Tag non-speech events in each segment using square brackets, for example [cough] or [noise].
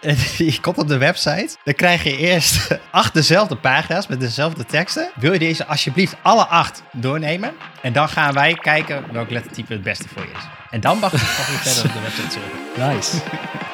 [laughs] je komt op de website. Dan krijg je eerst [laughs] acht dezelfde pagina's met dezelfde teksten. Wil je deze alsjeblieft alle acht doornemen? En dan gaan wij kijken welk lettertype het beste voor je is. En dan mag je [laughs] verder op de website zoeken. Nice.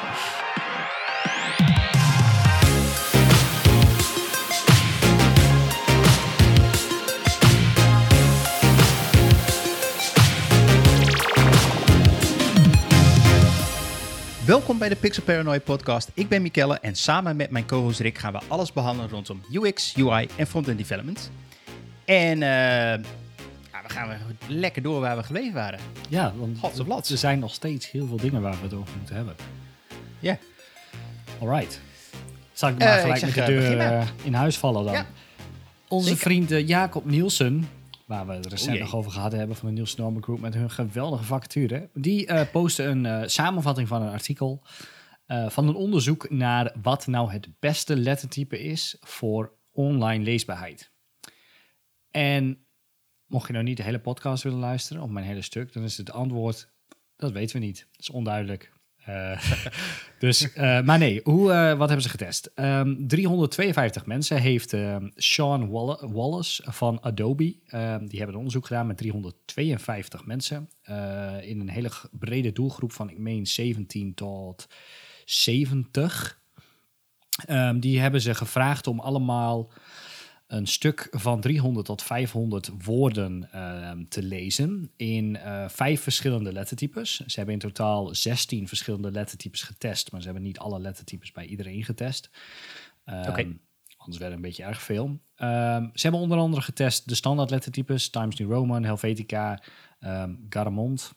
Welkom bij de Pixel Paranoid podcast. Ik ben Mikelle en samen met mijn co-host Rick gaan we alles behandelen rondom UX, UI en front-end development. En uh, ja, we gaan lekker door waar we gebleven waren. Ja, want er zijn nog steeds heel veel dingen waar we het over moeten hebben. Ja. Alright. Zal ik maar uh, gelijk met de deur uh, in huis vallen dan? Ja. Onze Zeker. vriend Jacob Nielsen, waar we het recent nog over gehad hebben van de Niels Norman Group met hun geweldige vacature. Die uh, posten een uh, samenvatting van een artikel uh, van een onderzoek naar wat nou het beste lettertype is voor online leesbaarheid. En mocht je nou niet de hele podcast willen luisteren, of mijn hele stuk, dan is het antwoord, dat weten we niet. Dat is onduidelijk. Uh, [laughs] dus, uh, maar nee, hoe, uh, wat hebben ze getest? Um, 352 mensen heeft um, Sean Wallace van Adobe. Um, die hebben een onderzoek gedaan met 352 mensen. in een hele brede doelgroep van, ik meen, 17 tot 70. die hebben ze gevraagd om allemaal een stuk van 300 tot 500 woorden uh, te lezen in uh, vijf verschillende lettertypes. Ze hebben in totaal 16 verschillende lettertypes getest, maar ze hebben niet alle lettertypes bij iedereen getest. Um, Oké. Okay. Anders werd een beetje erg veel. Um, ze hebben onder andere getest de standaard lettertypes, Times New Roman, Helvetica, um, Garamond.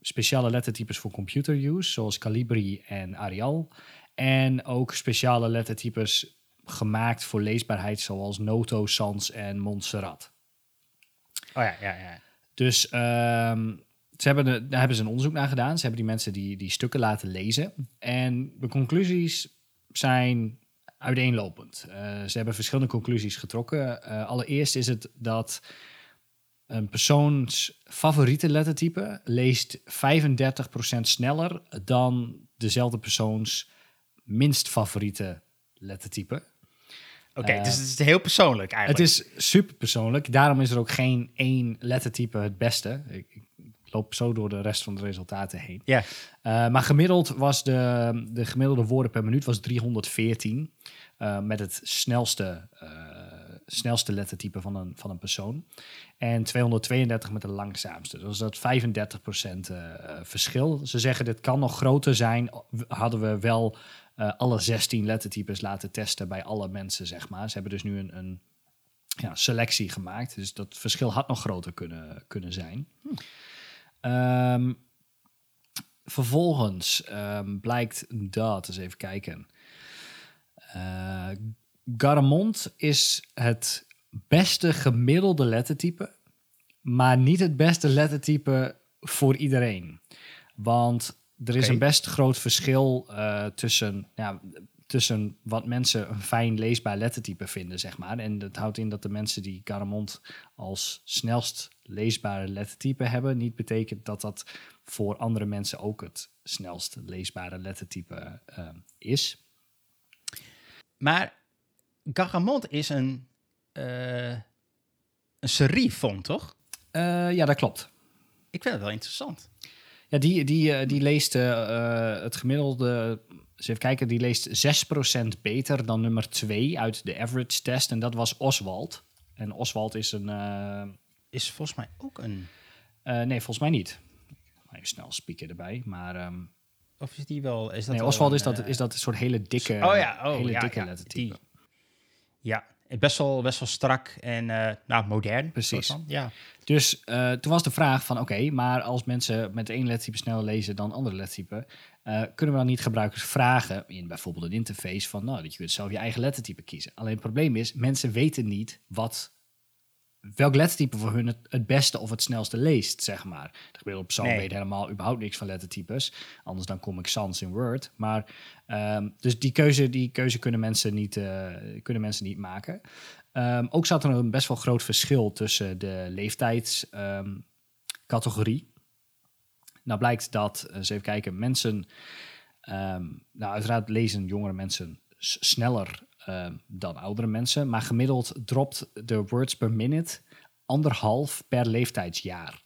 speciale lettertypes voor computer use, zoals Calibri en Arial. En ook speciale lettertypes gemaakt voor leesbaarheid, zoals Noto, Sans en Montserrat. Oh ja, ja, ja. Dus um, ze hebben de, daar hebben ze een onderzoek naar gedaan. Ze hebben die mensen die, die stukken laten lezen. En de conclusies zijn uiteenlopend. Uh, ze hebben verschillende conclusies getrokken. Uh, allereerst is het dat een persoons favoriete lettertype leest 35% sneller dan dezelfde persoons minst favoriete lettertype. Oké, dus het is heel persoonlijk eigenlijk. Het is super persoonlijk. Daarom is er ook geen één lettertype het beste. Ik, ik loop zo door de rest van de resultaten heen. Ja. Uh, maar gemiddeld was de, de gemiddelde woorden per minuut was 314. Uh, met het snelste, snelste lettertype van een, van een persoon. En 232 met de langzaamste. Dus dat 35% verschil. Ze zeggen dit kan nog groter zijn. Hadden we wel uh, alle 16 lettertypes laten testen bij alle mensen, zeg maar. Ze hebben dus nu een, een ja, selectie gemaakt. Dus dat verschil had nog groter kunnen, kunnen zijn. Hm. Um, vervolgens um, blijkt dat, eens even kijken. Uh, Garamond is het beste gemiddelde lettertype, maar niet het beste lettertype voor iedereen. Want er is een best groot verschil uh, tussen, ja, tussen wat mensen een fijn leesbaar lettertype vinden, zeg maar. En dat houdt in dat de mensen die Garamond als snelst leesbare lettertype hebben, niet betekent dat dat voor andere mensen ook het snelst leesbare lettertype uh, is. Maar Garamond is een, uh, een serif-font, toch? ja, dat klopt. Ik vind het wel interessant. Ja, die, die, eh, die leest uh, het gemiddelde. Eens even kijken, die leest 6% beter dan nummer 2 uit de average test. En dat was Oswald. En Oswald is een. Uh, is volgens mij ook een. nee, volgens mij niet. Even snel spieken erbij. Maar. Um, of is die wel. Is dat nee, Oswald is, dat, is dat een soort hele dikke. Oh ja, oh, hele ja, dikke ja, lettertype. Die, ja, best wel, best wel strak en uh, nou, modern. Precies. Ja. Dus uh, toen was de vraag van oké, maar als mensen met één lettertype sneller lezen dan andere lettertype, uh, kunnen we dan niet gebruikers vragen in bijvoorbeeld een interface van nou, dat je kunt zelf je eigen lettertype kiezen. Alleen het probleem is, mensen weten niet wat welk lettertype voor hun het, beste of het snelste leest, zeg maar. De gemiddelde persoon nee. weet helemaal überhaupt niks van lettertypes. Anders dan kom ik Sans in Word. Maar um, dus die keuze, die keuze kunnen mensen niet, uh, kunnen mensen niet maken. Um, ook zat er een best wel groot verschil tussen de leeftijdscategorie. Um, nou blijkt dat, eens even kijken, mensen Ehm, nou, uiteraard lezen jongere mensen sneller ehm, dan oudere mensen, maar gemiddeld dropt de words per minute anderhalf per leeftijdsjaar.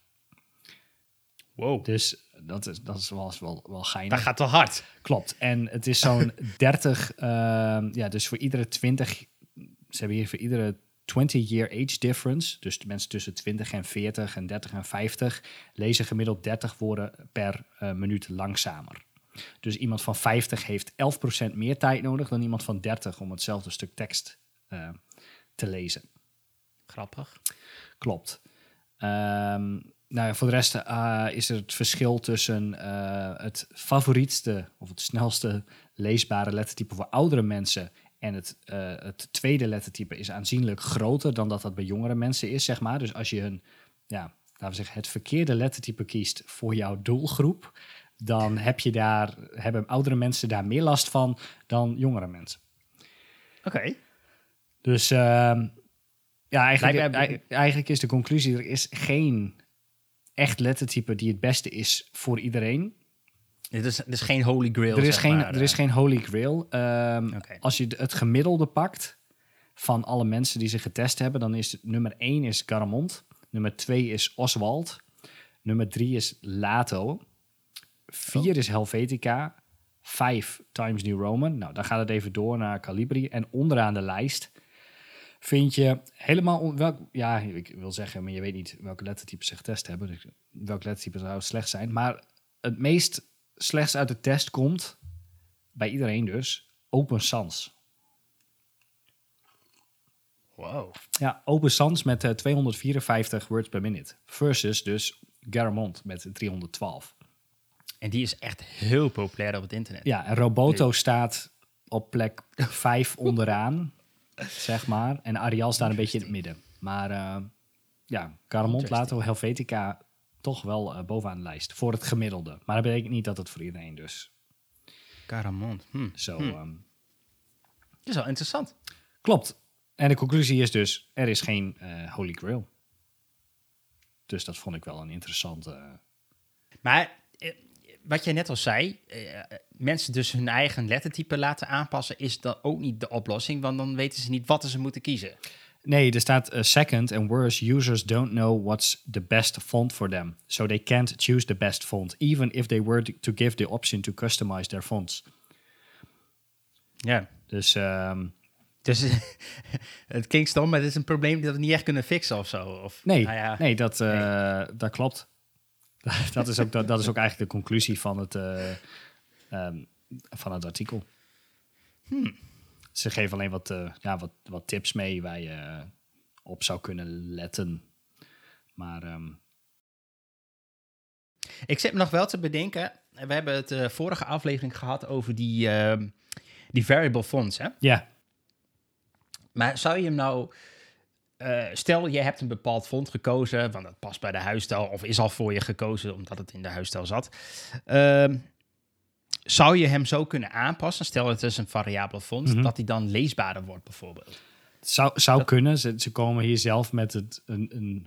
Wow. Dus dat is, dat is wel, wel, wel geinig. Dat gaat wel hard. Klopt. En het is zo'n [laughs] 30, ehm, ja, dus voor iedere 20, ze hebben hier voor iedere 20-year age difference, dus de mensen tussen 20 en 40 en 30 en 50, lezen gemiddeld 30 woorden per uh, minuut langzamer. Dus iemand van 50 heeft 11% meer tijd nodig dan iemand van 30 om hetzelfde stuk tekst uh, te lezen. Grappig. Klopt. Um, nou ja, voor de rest uh, is er het verschil tussen uh, het favorietste of het snelste leesbare lettertype voor oudere mensen en het, uh, het tweede lettertype is aanzienlijk groter dan dat dat bij jongere mensen is, zeg maar. Dus als je een, ja, laten we zeggen, het verkeerde lettertype kiest voor jouw doelgroep, dan heb je daar, hebben oudere mensen daar meer last van dan jongere mensen. Oké. Dus uh, ja, eigenlijk, eigenlijk is de conclusie, er is geen echt lettertype die het beste is voor iedereen. Dit is, is geen holy grail. Er is, geen, er is eh. geen holy grail. Um, Als je het gemiddelde pakt van alle mensen die ze getest hebben, dan is nummer 1 is Garamond, nummer 2 is Oswald, nummer 3 is Lato, 4 oh. is Helvetica, 5 Times New Roman. Nou, dan gaat het even door naar Calibri. En onderaan de lijst vind je helemaal... Welk, ja, ik wil zeggen, maar je weet niet welke lettertypes ze getest hebben. Dus welke lettertypes zou slecht zijn. Maar het meest slechts uit de test komt, bij iedereen dus, Open Sans. Wow. Ja, Open Sans met uh, eh, 254 words per minute. Versus dus Garamond met 312. En die is echt heel populair op het internet. Ja, en Roboto staat op plek 5 [laughs] onderaan zeg maar. En Arial staat een beetje in het midden. Maar uh, ja, Caramont, Lato, Helvetica toch wel uh, bovenaan de lijst. Voor het gemiddelde. Maar dat betekent niet dat het voor iedereen dus. Caramont. Hm. Zo. Hm. Um, is wel interessant. Klopt. En de conclusie is dus, er is geen uh, Holy Grail. Dus dat vond ik wel een interessante... Maar wat jij net al zei, uh, mensen dus hun eigen lettertype laten aanpassen, is dan ook niet de oplossing, want dan weten ze niet wat ze moeten kiezen. Nee, er staat uh, second and worse, users don't know what's the best font for them. So they can't choose the best font, even if they were to give the option to customize their fonts. Ja. Dus... Um, dus [laughs] het klinkt stom, maar het is een probleem dat we niet echt kunnen fixen of zo. Of, nee, nou ja. nee, dat, uh, nee, dat klopt. [laughs] dat, is ook, dat, dat, is ook eigenlijk de conclusie van het, uh, um, van het artikel. Hmm. Ze geven alleen wat, uh, ja, wat, wat tips mee waar je op zou kunnen letten. Maar. Um... Ik zit me nog wel te bedenken. We hebben het uh, vorige aflevering gehad over die, uh, die variable fonts. Hè? Ja. Maar zou je hem nou uh, stel, je hebt een bepaald font gekozen, want dat past bij de huisstijl, of is al voor je gekozen omdat het in de huisstijl zat. Uh, zou je hem zo kunnen aanpassen, stel het is een variabele font, mm -hmm. dat hij dan leesbaarder wordt bijvoorbeeld? Zou, zou kunnen. Ze, ze, komen hier zelf met het, een, een,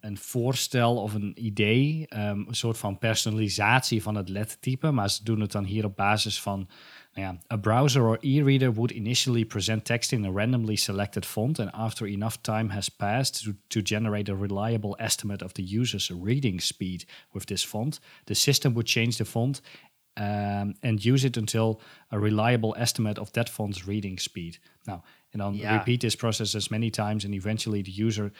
een voorstel of een idee, um, een soort van personalisatie van het lettertype, maar ze doen het dan hier op basis van Yeah. A browser or e-reader would initially present text in a randomly selected font, and after enough time has passed to, to generate a reliable estimate of the user's reading speed with this font, the system would change the font um, and use it until a reliable estimate of that font's reading speed. Now, and then yeah. repeat this process as many times, and eventually the user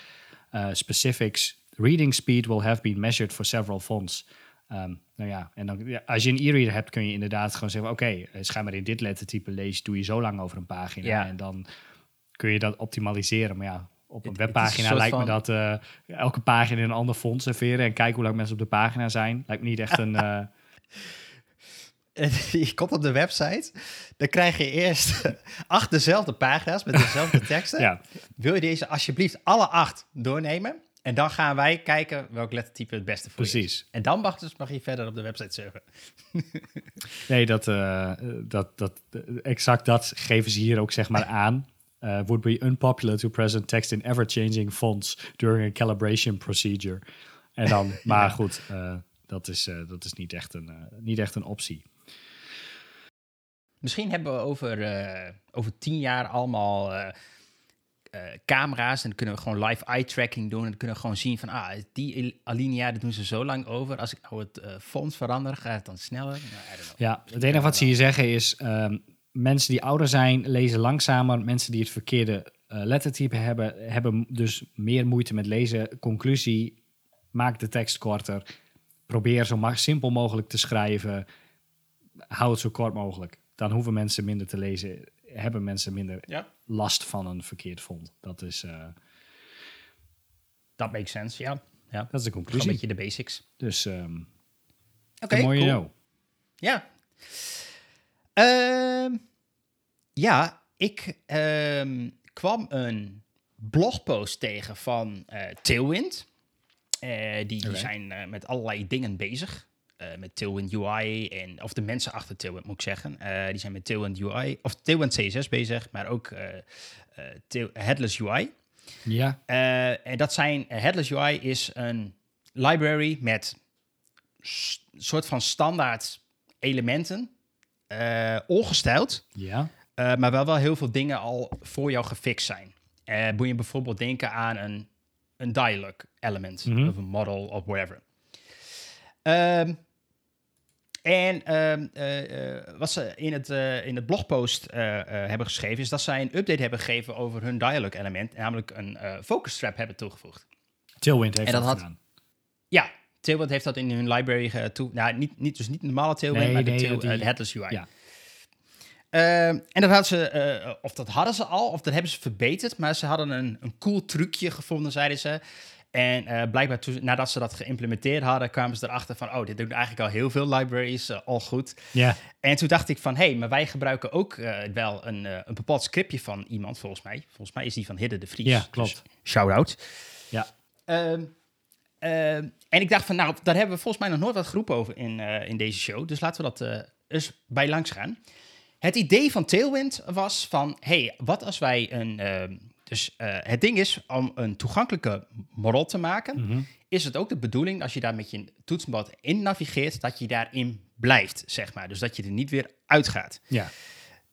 uh, specifics reading speed will have been measured for several fonts. Um, nou ja, en dan, ja, als je een e-reader hebt, kun je inderdaad gewoon zeggen: Oké, okay, eh, schijnbaar in dit lettertype lees, doe je zo lang over een pagina. Ja. En dan kun je dat optimaliseren. Maar ja, op een webpagina lijkt me dat uh, elke pagina in een ander font serveren en kijken hoe lang mensen op de pagina zijn. Lijkt me niet echt een. [laughs] Uh... je komt op de website, dan krijg je eerst [laughs] acht dezelfde pagina's met dezelfde [laughs] teksten. ja. Wil je deze alsjeblieft alle acht doornemen? En dan gaan wij kijken welk lettertype het beste voor Precies. is. En dan mag, dus, mag je verder op de website surfen. [laughs] nee, dat, uh, dat, dat, exact dat geven ze hier ook zeg maar aan. Uh, would be unpopular to present text in ever-changing fonts during a calibration procedure. En dan, [laughs] maar goed, uh, dat, is, dat is niet echt een, niet echt een optie. Misschien hebben we over, over tien jaar allemaal uh, uh, camera's. En dan kunnen we gewoon live eye tracking doen. En kunnen we gewoon zien van, ah, die alinea, dat doen ze zo lang over. Als ik nou het font verander, gaat het dan sneller? Nou, ja, het enige wat ze hier zeggen is, um, mensen die ouder zijn, lezen langzamer. Mensen die het verkeerde lettertype hebben, hebben dus meer moeite met lezen. Conclusie, maak de tekst korter. Probeer zo simpel mogelijk te schrijven. Hou het zo kort mogelijk dan hoeven mensen minder te lezen, hebben mensen minder ja. last van een verkeerd font. Dat is. Uh, dat makes sense, ja. ja. Dat is de conclusie. Een beetje de basics. Dus, um, oké, okay, cool. Ja. Uh, ja, ik um, kwam een blogpost tegen van uh, Tailwind. Uh, die, die zijn uh, met allerlei dingen bezig. Uh, met Tailwind UI en of de mensen achter Tailwind moet ik zeggen. Uh, die zijn met Tailwind UI of Tailwind CSS bezig, maar ook uh, Headless UI. Ja. en dat zijn Headless UI is een library met soort van standaard elementen, ongesteld. Ja. maar wel wel heel veel dingen al voor jou gefixt zijn. moet je bijvoorbeeld denken aan een, een dialog element mm -hmm. of een model of whatever. Um, en ehm, eh, eh, wat ze in het, uh, in het blogpost hebben geschreven, is dat zij een update hebben gegeven over hun dialog element, namelijk een focus trap hebben toegevoegd. Tailwind heeft dat, gedaan. Ja, Tailwind heeft dat in hun library toe. Nou, niet, niet, dus niet normale Tailwind, nee, maar de, tail, die, headless UI. Ja. Ehm, en dat hadden ze, of dat hadden ze al, of dat hebben ze verbeterd, maar ze hadden een, een cool trucje gevonden, zeiden ze. En uh, blijkbaar toen, nadat ze dat geïmplementeerd hadden, kwamen ze erachter van, oh, dit doen eigenlijk al heel veel libraries uh, al goed. Ja. En toen dacht ik van, hé, hey, maar wij gebruiken ook uh, wel een, een bepaald scriptje van iemand, volgens mij. Volgens mij is die van Hidde de Vries. Ja, klopt. Dus shout-out. Ja. Um, en ik dacht van, nou, daar hebben we volgens mij nog nooit wat geroepen over in, in deze show. Dus laten we dat eens bij langs gaan. Het idee van Tailwind was van, hey, wat als wij een ehm, dus uh, het ding is, om een toegankelijke model te maken, mm -hmm. is het ook de bedoeling als je daar met je toetsenbord in navigeert, dat je daarin blijft, zeg maar. Dus dat je er niet weer uitgaat. Ja.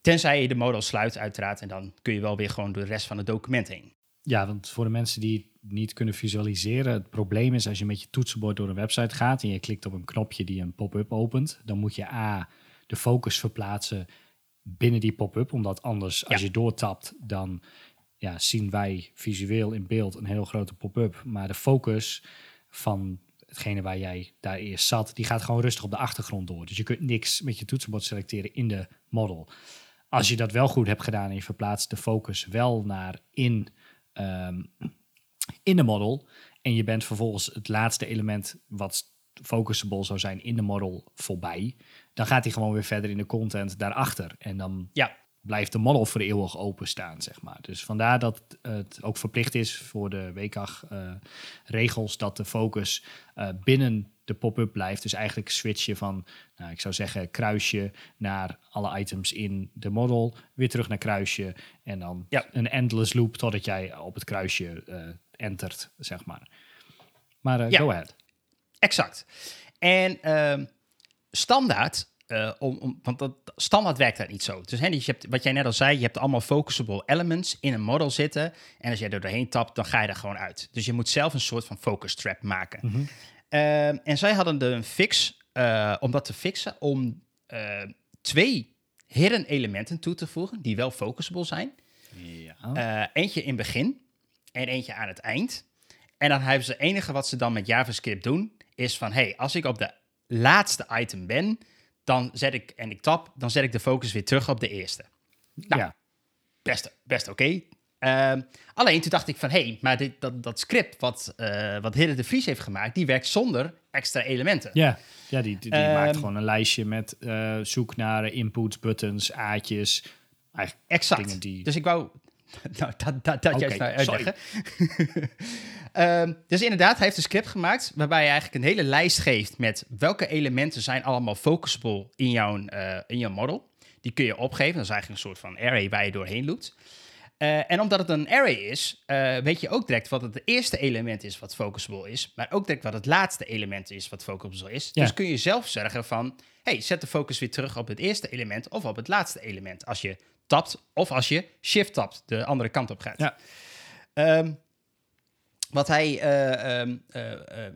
Tenzij je de model sluit, uiteraard, en dan kun je wel weer gewoon door de rest van het document heen. Ja, want voor de mensen die het niet kunnen visualiseren, het probleem is als je met je toetsenbord door een website gaat en je klikt op een knopje die een pop-up opent, dan moet je A, de focus verplaatsen binnen die pop-up, omdat anders als je doortapt, dan ja, zien wij visueel in beeld een heel grote pop-up. Maar de focus van hetgene waar jij daar eerst zat, die gaat gewoon rustig op de achtergrond door. Dus je kunt niks met je toetsenbord selecteren in de model. Als je dat wel goed hebt gedaan en je verplaatst de focus wel naar in, ehm, in de model. En je bent vervolgens het laatste element wat focusable zou zijn in de model voorbij. Dan gaat hij gewoon weer verder in de content daarachter. En dan ja blijft de model voor eeuwig openstaan, zeg maar. Dus vandaar dat het ook verplicht is voor de WCAG-regels uh, dat de focus uh, binnen de pop-up blijft. Dus eigenlijk switchen van, nou, ik zou zeggen, kruisje naar alle items in de model, weer terug naar kruisje en dan ja. een endless loop totdat jij op het kruisje uh, entert, zeg maar. Maar ja. go ahead. Exact. En ehm, standaard uh, om, om, want dat, standaard werkt dat niet zo. Dus hè, je hebt, wat jij net al zei, je hebt allemaal focusable elements in een model zitten. En als jij er doorheen tapt, dan ga je er gewoon uit. Dus je moet zelf een soort van focus trap maken. Mm -hmm. uh, en zij hadden de fix uh, om dat te fixen, om twee hidden elementen toe te voegen die wel focusable zijn. Ja. eentje in begin en eentje aan het eind. En dan hebben ze het enige wat ze dan met JavaScript doen, is van hey, als ik op de laatste item ben, dan zet ik, en ik tap, dan zet ik de focus weer terug op de eerste. Nou, ja. best, best oké. Ehm, alleen toen dacht ik van, hé, hey, maar dit, dat, dat script wat, uh, wat Hidde de Vries heeft gemaakt, die werkt zonder extra elementen. Ja, ja die, die, maakt ehm, gewoon een lijstje met uh, zoek naar inputs, buttons, aatjes. Eigenlijk exact. Die... Dus ik wou [laughs] nou, dat, dat, dat okay, juist nou uitleggen. um, [laughs] dus inderdaad, hij heeft een script gemaakt waarbij je eigenlijk een hele lijst geeft met welke elementen zijn allemaal focusable in jouw, uh, in jouw model. Die kun je opgeven. Dat is eigenlijk een soort van array waar je doorheen loopt. Uh, en omdat het een array is, uh, weet je ook direct wat het eerste element is wat focusable is, maar ook direct wat het laatste element is wat focusable is. Ja. Dus kun je zelf zeggen van, hey, zet de focus weer terug op het eerste element of op het laatste element. Als je tapt of als je shift tapt, de andere kant op gaat. Ja. Um, wat hij, uh,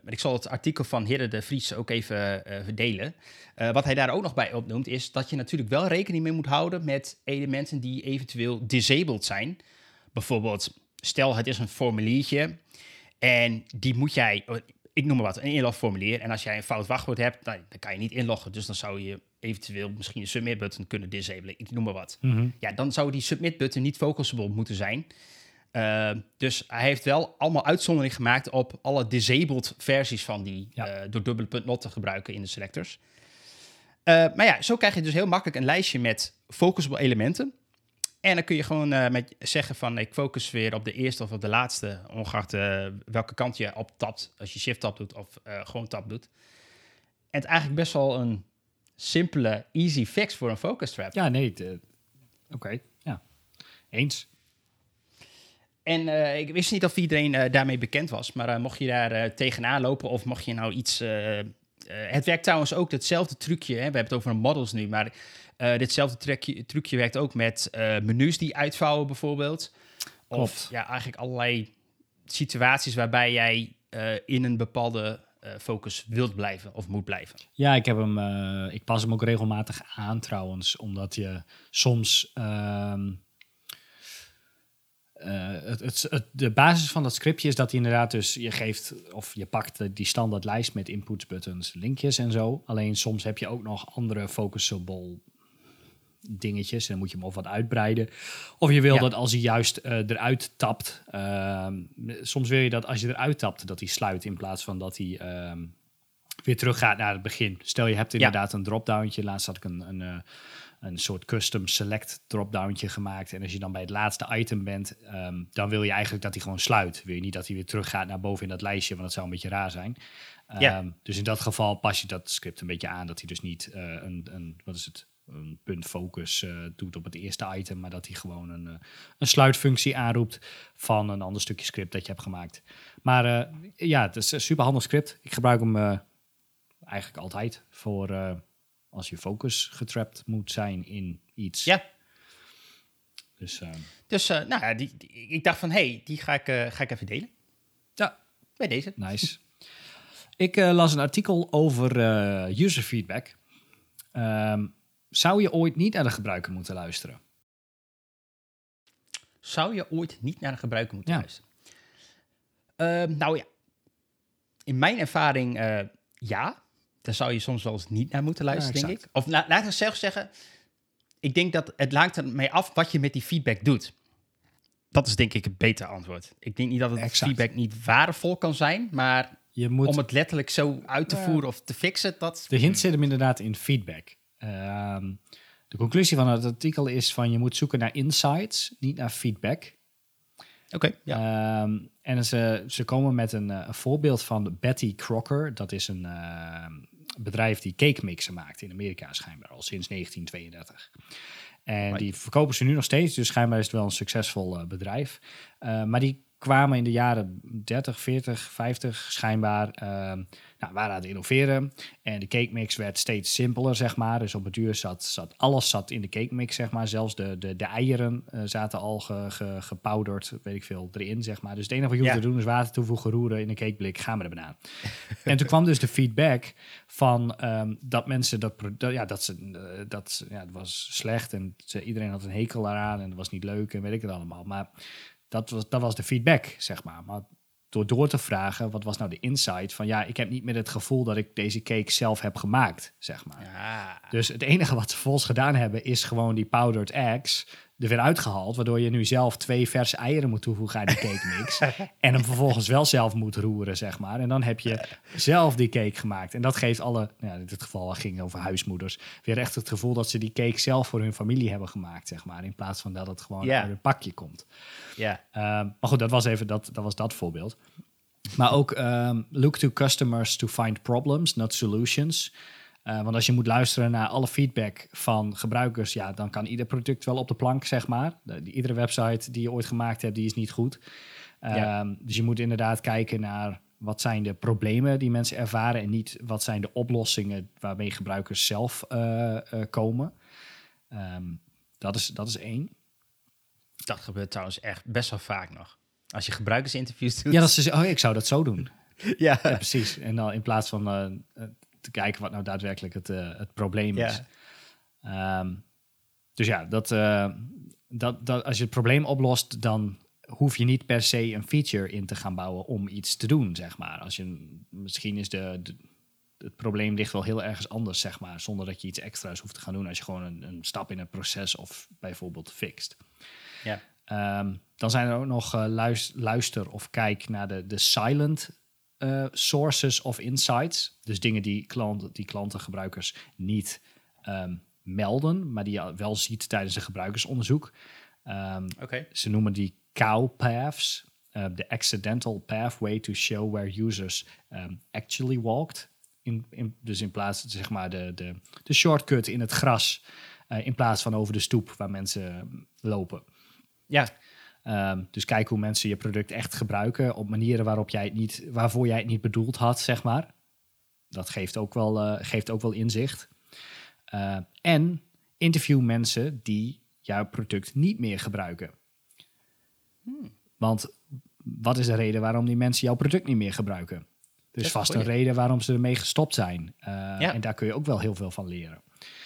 ik zal het artikel van Hidde de Vries ook even verdelen. wat hij daar ook nog bij opnoemt, is dat je natuurlijk wel rekening mee moet houden met elementen die eventueel disabled zijn. Bijvoorbeeld, stel het is een formuliertje en die moet jij, ik noem maar wat, een inlogformulier. En als jij een fout wachtwoord hebt, dan, dan kan je niet inloggen. Dus dan zou je eventueel misschien een submit button kunnen disablen. Ik noem maar wat. Mhm. Ja, dan zou die submit button niet focusable moeten zijn. Uh, dus hij heeft wel allemaal uitzondering gemaakt op alle disabled versies van die, ja. uh, door dubbele punt not te gebruiken in de selectors. Uh, maar ja, zo krijg je dus heel makkelijk een lijstje met focusable elementen. En dan kun je gewoon met zeggen van ik focus weer op de eerste of op de laatste, ongeacht welke kant je op tapt, als je shift tap doet of gewoon tap doet. En het is eigenlijk best wel een simpele, easy fix voor een focus trap. Ja, nee, oké, ja, eens. En uh, ik wist niet of iedereen uh, daarmee bekend was, maar uh, mocht je daar tegenaan lopen of mocht je nou iets... het werkt trouwens ook hetzelfde trucje, hè? we hebben het over models nu, maar ditzelfde trucje, trucje werkt ook met menus die uitvouwen bijvoorbeeld. Klopt. Of ja, eigenlijk allerlei situaties waarbij jij in een bepaalde focus wilt blijven of moet blijven. Ja, ik, heb hem, ik pas hem ook regelmatig aan trouwens, omdat je soms... Ehm, uh, het, het, de basis van dat scriptje is dat hij inderdaad dus je geeft of je pakt die standaard lijst met inputs, buttons, linkjes en zo. Alleen soms heb je ook nog andere focusable dingetjes en dan moet je hem of wat uitbreiden. Of je wil dat als hij juist uh, eruit tapt, uh, soms wil je dat als je eruit tapt, dat hij sluit in plaats van dat hij uh, weer terug gaat naar het begin. Stel je hebt inderdaad een dropdowntje. Laatst had ik een, een eh, een soort custom select dropdowntje gemaakt. En als je dan bij het laatste item bent, um, dan wil je eigenlijk dat hij gewoon sluit. Wil je niet dat hij weer terug gaat naar boven in dat lijstje, want dat zou een beetje raar zijn. Ja. Dus in dat geval pas je dat script een beetje aan, dat hij dus niet uh, een, een, wat is het, een punt focus uh, doet op het eerste item, maar dat hij gewoon een, uh, een sluitfunctie aanroept van een ander stukje script dat je hebt gemaakt. Maar ja, het is een super handig script. Ik gebruik hem eigenlijk altijd voor als je focus getrapt moet zijn in iets. Ja. Dus, dus nou ja, die, ik dacht van, hey, die ga ik, ga ik even delen. Ja. Bij deze. Nice. ik las een artikel over user feedback. Um, zou je ooit niet naar de gebruiker moeten luisteren? Zou je ooit niet naar de gebruiker moeten luisteren? Uh, nou ja, in mijn ervaring ja daar zou je soms wel eens niet naar moeten luisteren, denk ik. Of la, laat ik zelf zeggen, ik denk dat het laat ermee af wat je met die feedback doet. Dat is denk ik het betere antwoord. Ik denk niet dat het feedback niet waardevol kan zijn, maar je moet, om het letterlijk zo uit te voeren of te fixen, dat... De hint zit hem inderdaad in feedback. Ehm, de conclusie van het artikel is van je moet zoeken naar insights, niet naar feedback. Oké. ja. Ehm, en ze, ze komen met een, eh, een, voorbeeld van Betty Crocker. Dat is een uh, bedrijf die cake mixen maakt in Amerika schijnbaar al sinds 1932. En die verkopen ze nu nog steeds, dus schijnbaar is het wel een succesvol uh, bedrijf. Uh, maar die kwamen in de jaren 30, 40, 50 schijnbaar, uh, nou, waren aan het innoveren. En de cake mix werd steeds simpeler, zeg maar. Dus op het duur zat, zat alles zat in de cake mix, zeg maar. Zelfs de, de, de eieren uh, zaten al ge, ge, gepowderd, weet ik veel, erin, zeg maar. Dus het enige wat je hoeft te doen is water toevoegen, roeren in een cakeblik, gaan we er banaan. [laughs] en toen kwam dus de feedback van um, dat mensen dat, dat ja, dat ze, uh, dat, ja, het was slecht en ze, iedereen had een hekel eraan en het was niet leuk en weet ik het allemaal. Maar dat was, dat was de feedback, zeg maar. Maar door door te vragen, wat was nou de insight van ja, ik heb niet meer het gevoel dat ik deze cake zelf heb gemaakt, zeg maar. Ja. Dus het enige wat ze volgens gedaan hebben is gewoon die powdered eggs er weer uitgehaald, waardoor je nu zelf twee verse eieren moet toevoegen aan die cake mix [laughs] en hem vervolgens wel zelf moet roeren, zeg maar. En dan heb je zelf die cake gemaakt. En dat geeft alle, nou, in dit geval ging over huismoeders, weer echt het gevoel dat ze die cake zelf voor hun familie hebben gemaakt, zeg maar, in plaats van dat het gewoon yeah. uit een pakje komt. Ja. Um, maar goed, dat was even dat, dat was dat voorbeeld. Maar ook um, look to customers to find problems, not solutions. Want als je moet luisteren naar alle feedback van gebruikers, ja, dan kan ieder product wel op de plank, zeg maar. De, iedere website die je ooit gemaakt hebt, die is niet goed. Ehm, dus je moet inderdaad kijken naar wat zijn de problemen die mensen ervaren en niet wat zijn de oplossingen waarmee gebruikers zelf uh, komen. Um, dat, is, dat is één. Dat gebeurt trouwens echt best wel vaak nog. Als je gebruikersinterviews doet. Ja, dat is, dus, oh, ik zou dat zo doen. [laughs] ja. precies. En dan in plaats van te kijken wat nou daadwerkelijk het, uh, het probleem is. Um, dus ja, dat, uh, dat, dat, als je het probleem oplost, dan hoef je niet per se een feature in te gaan bouwen om iets te doen, zeg maar. Als je, misschien is de, de het probleem ligt wel heel ergens anders, zeg maar, zonder dat je iets extra's hoeft te gaan doen als je gewoon een, een stap in het proces of bijvoorbeeld fixt. Ja. Um, dan zijn er ook nog uh, luister, of kijk naar de, de silent uh, sources of insights. Dus dingen die, klanten, die klanten, gebruikers niet um, melden, maar die je wel ziet tijdens een gebruikersonderzoek. Um, okay. Ze noemen die cow paths. Uh, the accidental pathway to show where users actually walked. In, in, dus in plaats, zeg maar, de, de, de shortcut in het gras. Uh, in plaats van over de stoep waar mensen lopen. Ja. Um, dus kijk hoe mensen je product echt gebruiken op manieren waarop jij het niet, waarvoor jij het niet bedoeld had, zeg maar. Dat geeft ook wel, uh, geeft ook wel inzicht. Uh, en interview mensen die jouw product niet meer gebruiken. Hmm. Want wat is de reden waarom die mensen jouw product niet meer gebruiken? Er is vast een reden waarom ze ermee gestopt zijn. Uh, ja. En daar kun je ook wel heel veel van leren.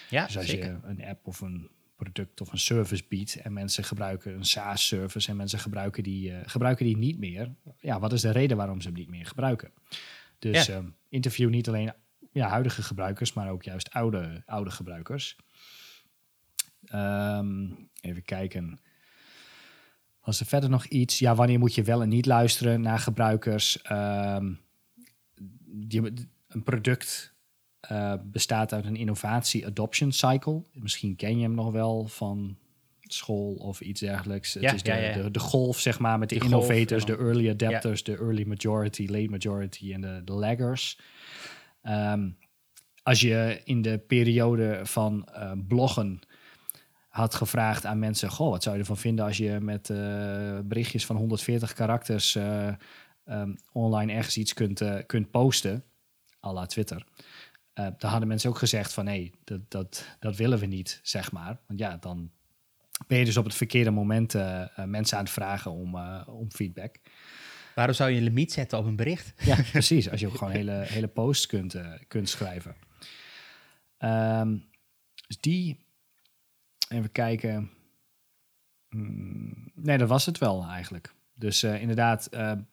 Ja, dus als zeker. je een app of een product of een service biedt en mensen gebruiken een SaaS-service en mensen gebruiken die, uh, gebruiken die niet meer. Ja, wat is de reden waarom ze hem niet meer gebruiken? Dus ja. um, interview niet alleen ja, huidige gebruikers, maar ook juist oude, oude gebruikers. Um, even kijken. Was er verder nog iets? Ja, wanneer moet je wel en niet luisteren naar gebruikers? Um, die, een product uh, bestaat uit een innovatie adoption cycle. Misschien ken je hem nog wel van school of iets dergelijks. Ja, het is de, ja, ja. de, de, golf, zeg maar, met de, innovators, de early adapters, de early majority, late majority en de, de laggers. Um, als je in de periode van uh, bloggen had gevraagd aan mensen: Goh, wat zou je ervan vinden als je met uh, berichtjes van 140 karakters um, online ergens iets kunt, kunt posten, à la Twitter? Uh, daar hadden mensen ook gezegd van nee, dat, dat, dat willen we niet, zeg maar. Want ja, dan ben je dus op het verkeerde moment uh, mensen aan het vragen om, om feedback. Waarom zou je een limiet zetten op een bericht? Ja, [laughs] precies. Als je ook gewoon hele, hele posts kunt, kunt schrijven. Um, dus die, even kijken. Hmm, nee, dat was het wel eigenlijk. Dus inderdaad,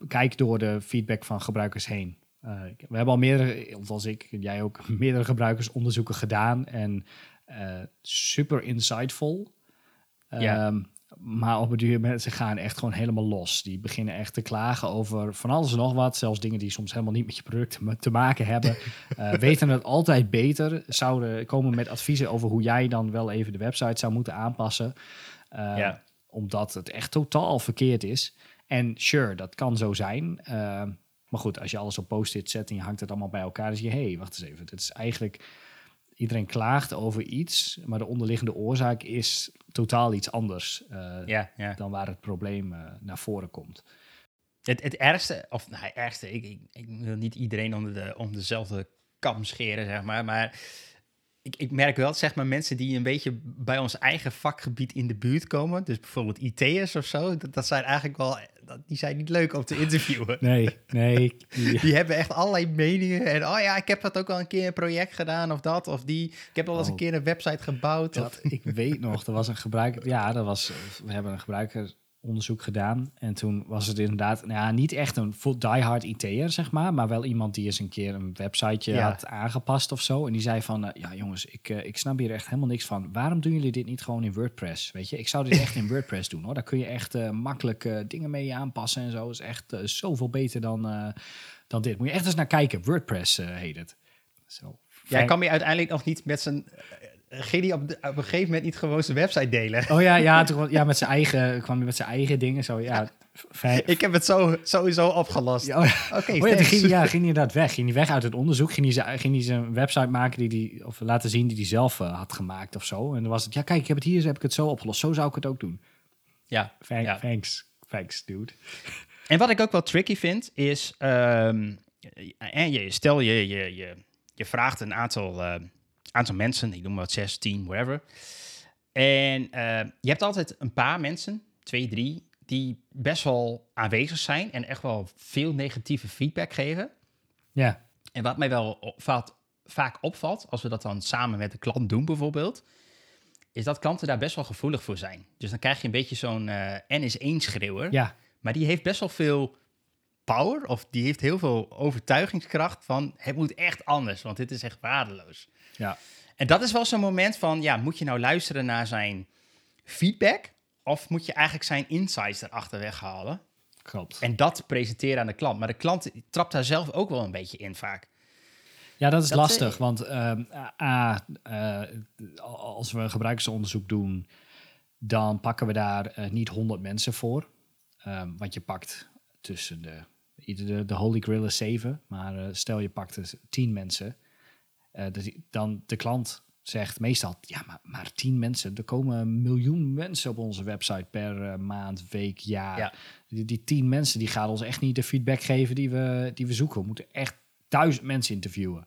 kijk door de feedback van gebruikers heen. Uh, we hebben al meerdere, zoals ik, jij ook, [laughs] meerdere gebruikersonderzoeken gedaan en uh, super insightful. Ja. Um, maar op het duur mensen gaan echt gewoon helemaal los. Die beginnen echt te klagen over van alles en nog wat. Zelfs dingen die soms helemaal niet met je product [laughs] te maken hebben. uh, [laughs] weten het altijd beter. Zouden komen met adviezen over hoe jij dan wel even de website zou moeten aanpassen. Ja. Omdat het echt totaal verkeerd is. En sure, dat kan zo zijn. Maar goed, als je alles op post-it zet en je hangt het allemaal bij elkaar, dan zie je, hé, hey, wacht eens even. Het is eigenlijk, iedereen klaagt over iets, maar de onderliggende oorzaak is totaal iets anders uh, ja, ja. dan waar het probleem uh, naar voren komt. Het, het ergste, of nou, ergste, ik, ik, ik, wil niet iedereen onder de, om dezelfde kam scheren, zeg maar, maar ik, ik merk wel, zeg maar, mensen die een beetje bij ons eigen vakgebied in de buurt komen, dus bijvoorbeeld IT'ers of zo, dat, dat zijn eigenlijk wel die zijn niet leuk om te interviewen. [laughs] Nee, nee. [laughs] Die hebben echt allerlei meningen. En oh ja, ik heb dat ook al een keer een project gedaan of dat of die. Ik heb al eens een oh. keer een website gebouwd. Dat, ik weet nog, er was een gebruiker. Ja, dat was. We hebben een gebruiker onderzoek gedaan. En toen was het inderdaad, nou ja, niet echt een full diehard IT'er, zeg maar, maar wel iemand die eens een keer een websiteje had aangepast of zo. En die zei van, uh, ja jongens, ik, uh, ik snap hier echt helemaal niks van. Waarom doen jullie dit niet gewoon in WordPress? Weet je, ik zou dit echt in [laughs] WordPress doen hoor. Daar kun je echt uh, makkelijk dingen mee aanpassen en zo. Is echt zoveel beter dan, dan dit. Moet je echt eens naar kijken. WordPress heet het. Zo. Ja, kan je uiteindelijk nog niet met zijn ging hij op, op, een gegeven moment niet gewoon zijn website delen? Oh ja, ja, [laughs] toen, ja met zijn eigen, kwam hij met zijn eigen dingen. Zo, ja, ik heb het zo, sowieso opgelost. Ja, oh ja. Oké, oh, ja, ging, ja, ging hij [laughs] inderdaad weg. Ging hij weg uit het onderzoek. Ging hij, ging hij zijn website maken die die, of laten zien die hij zelf uh, had gemaakt of zo. En dan was het, ja kijk, ik heb het hier, heb ik het zo opgelost. Zo zou ik het ook doen. Ja. Thank, ja. Thanks, thanks, dude. [laughs] En wat ik ook wel tricky vind, is... Um, en je, stel je, je, je, je vraagt een aantal, uh, aantal mensen, ik noem maar wat, 6, 10, whatever. En uh, je hebt altijd een paar mensen, twee, drie, die best wel aanwezig zijn en echt wel veel negatieve feedback geven. Ja. En wat mij wel vaak opvalt, als we dat dan samen met de klant doen bijvoorbeeld, is dat klanten daar best wel gevoelig voor zijn. Dus dan krijg je een beetje zo'n uh, N is één schreeuwer. Ja. Maar die heeft best wel veel power, of die heeft heel veel overtuigingskracht van het moet echt anders, want dit is echt waardeloos. Ja. En dat is wel zo'n moment van, ja, moet je nou luisteren naar zijn feedback? Of moet je eigenlijk zijn insights erachter weghalen? Klopt. En dat presenteren aan de klant. Maar de klant trapt daar zelf ook wel een beetje in vaak. Ja, dat is lastig. Want uh, A, uh, als we gebruikersonderzoek doen, dan pakken we daar uh, niet 100 mensen voor. Um, want je pakt tussen de, de, de Holy Grail is 7, maar stel je pakt dus 10 mensen. Dus dan de klant zegt meestal, ja, maar, maar tien mensen. Er komen een miljoen mensen op onze website per uh, maand, week, jaar. Ja. Die, die tien mensen die gaan ons echt niet de feedback geven die we, die we zoeken. We moeten echt duizend mensen interviewen.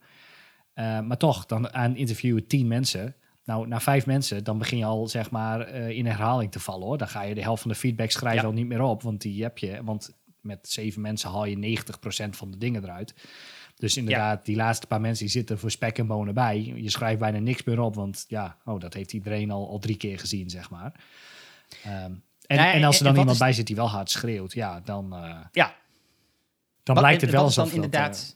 Uh, maar toch, dan aan interviewen tien mensen. Nou, na vijf mensen, dan begin je al zeg maar uh, in herhaling te vallen hoor. Dan ga je de helft van de feedback schrijven ja. al niet meer op, want die heb je. Want met zeven mensen haal je 90% van de dingen eruit. Dus inderdaad, die laatste paar mensen die zitten voor spek en bonen bij. Je schrijft bijna niks meer op, want ja, oh, dat heeft iedereen al, al drie keer gezien, zeg maar. Um, en, en, als er dan iemand bij zit die wel hard schreeuwt, ja, dan, uh, ja. dan blijkt het wel alsof dan inderdaad uh,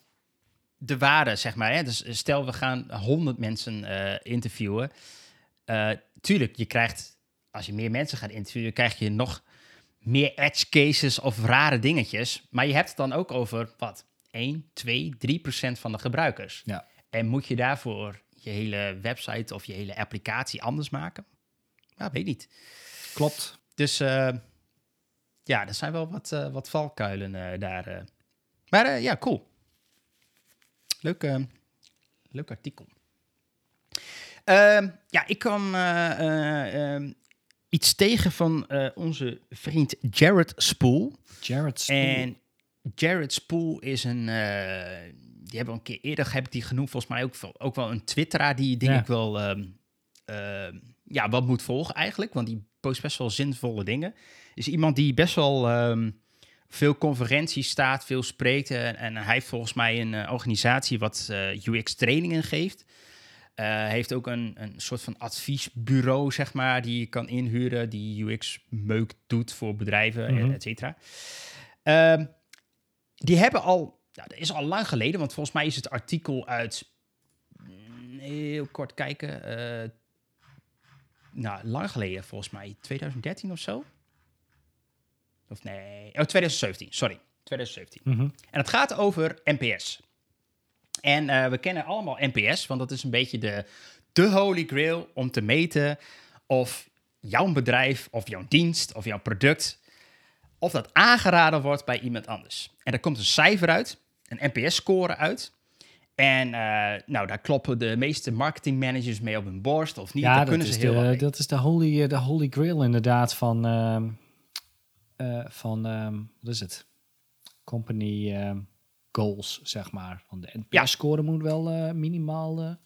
de waarde, zeg maar. Hè? Dus stel, we gaan honderd mensen uh, interviewen. tuurlijk, je krijgt, als je meer mensen gaat interviewen, krijg je nog meer edge cases of rare dingetjes. Maar je hebt het dan ook over, wat, 1, 2, 3 procent van de gebruikers. Ja. En moet je daarvoor je hele website of je hele applicatie anders maken? Ja, weet niet. Klopt. Dus uh, ja, er zijn wel wat, uh, wat valkuilen uh, daar. Maar ja, cool. Leuk, leuk artikel. Ehm, ja, ik kwam ehm, iets tegen van onze vriend Jared Spool. Jared Spool. En Jared Spool is een. Uh, die hebben een keer eerder heb ik die genoemd. Volgens mij ook, ook wel een Twitteraar die denk ja. ik wel. Um, uh, ja, wat moet volgen eigenlijk. Want die post best wel zinvolle dingen. Is iemand die best wel um, veel conferenties staat, veel spreekt. En, en hij heeft volgens mij een uh, organisatie wat uh, UX trainingen geeft. Uh, heeft ook een, een soort van adviesbureau, zeg maar, die je kan inhuren, die UX meuk doet voor bedrijven, mm -hmm. et cetera. Die hebben al, ja, dat is al lang geleden, want volgens mij is het artikel uit, heel kort kijken, uh, nou, lang geleden volgens mij, 2013 of zo. Of nee, oh, 2017, sorry, 2017. Mm -hmm. En het gaat over NPS. En uh, we kennen allemaal NPS, want dat is een beetje de, de holy grail om te meten of jouw bedrijf of jouw dienst of jouw product of dat aangeraden wordt bij iemand anders. En er komt een cijfer uit, een NPS-score uit. En uh, nou, daar kloppen de meeste marketingmanagers mee op hun borst of niet. Ja, daar dat, kunnen is ze heel de, dat is de holy, de holy grail inderdaad van, uh, uh, van um, wat is het? Company um, goals, zeg maar. Van de NPS-score moet wel minimaal...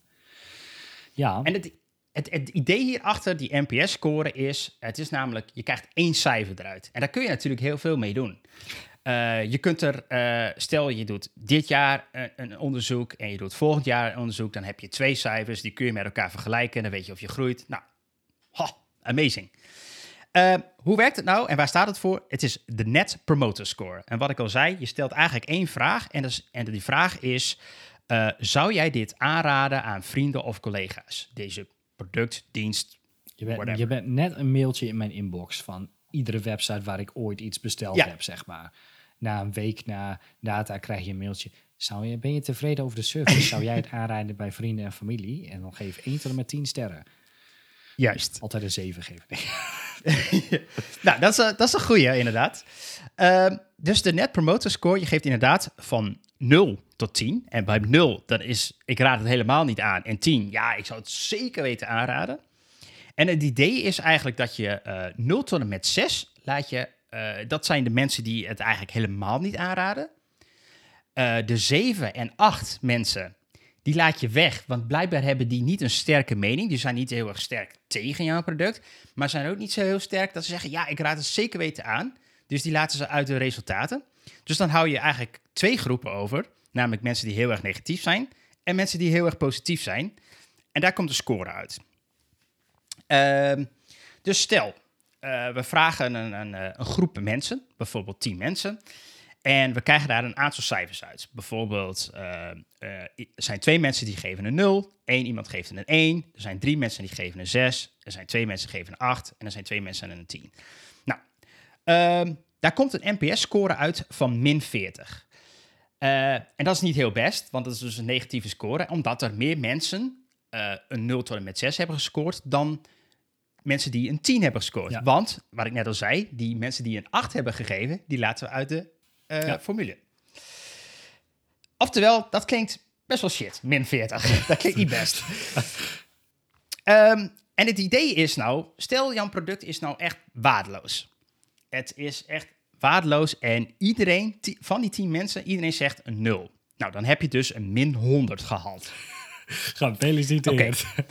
ja. En het, het, het, idee hierachter, die NPS-score, is... Het is namelijk, je krijgt één cijfer eruit. En daar kun je natuurlijk heel veel mee doen. Uh, je kunt er, uh, stel je doet dit jaar een, een, onderzoek en je doet volgend jaar een onderzoek, dan heb je twee cijfers, die kun je met elkaar vergelijken en dan weet je of je groeit. Nou, amazing. Hoe werkt het nou en waar staat het voor? Het is de Net Promoter Score. En wat ik al zei, je stelt eigenlijk één vraag en, dus, en die vraag is, zou jij dit aanraden aan vrienden of collega's? Deze product, dienst, je bent, je bent net een mailtje in mijn inbox van iedere website waar ik ooit iets besteld Ja. heb, zeg maar. Na een week na data krijg je een mailtje. Zou je, ben je tevreden over de service? Zou jij het [laughs] aanrijden bij vrienden en familie? En dan geef 1 tot en met 10 sterren. Juist. Altijd een 7 geven. [laughs] nou, dat is, een, dat is een goeie, inderdaad. Uh, dus de Net Promoter Score, je geeft inderdaad van 0 tot 10. En bij 0, dan is, ik raad het helemaal niet aan. En 10, ja, ik zou het zeker weten aanraden. En het idee is eigenlijk dat je uh, eh, 0 tot en met 6 laat je, uh, dat zijn de mensen die het eigenlijk helemaal niet aanraden. Uh, de 7 en 8 mensen, die laat je weg. Want blijkbaar hebben die niet een sterke mening. Die zijn niet heel erg sterk tegen jouw product. Maar zijn ook niet zo heel sterk dat ze zeggen: ja, ik raad het zeker weten aan. Dus die laten ze uit de resultaten. Dus dan hou je eigenlijk twee groepen over. Namelijk mensen die heel erg negatief zijn en mensen die heel erg positief zijn. En daar komt de score uit. Uh, dus stel, uh, we vragen een, een, eh, een, groep mensen, bijvoorbeeld 10 mensen. En we krijgen daar een aantal cijfers uit. Bijvoorbeeld, uh, er zijn twee mensen die geven een 0, één iemand geeft een 1, er zijn drie mensen die geven een 6, er zijn twee mensen die geven een 8 en er zijn twee mensen een 10. Nou, ehm, daar komt een NPS-score uit van min 40. Uh, en dat is niet heel best, want dat is dus een negatieve score, omdat er meer mensen uh, een 0 tot en met 6 hebben gescoord dan mensen die een 10 hebben gescoord. Ja. Want, wat ik net al zei, die mensen die een 8 hebben gegeven, die laten we uit de uh, ja. formule. Oftewel, dat klinkt best wel shit, min 40. [laughs] dat klinkt niet best. um, [laughs] en het idee is nou, stel jouw product is nou echt waardeloos. Het is echt waardeloos en iedereen van die 10 mensen, iedereen zegt een 0. Nou, dan heb je dus een min 100 gehaald. [laughs] Gaan feliciteerd. Okay.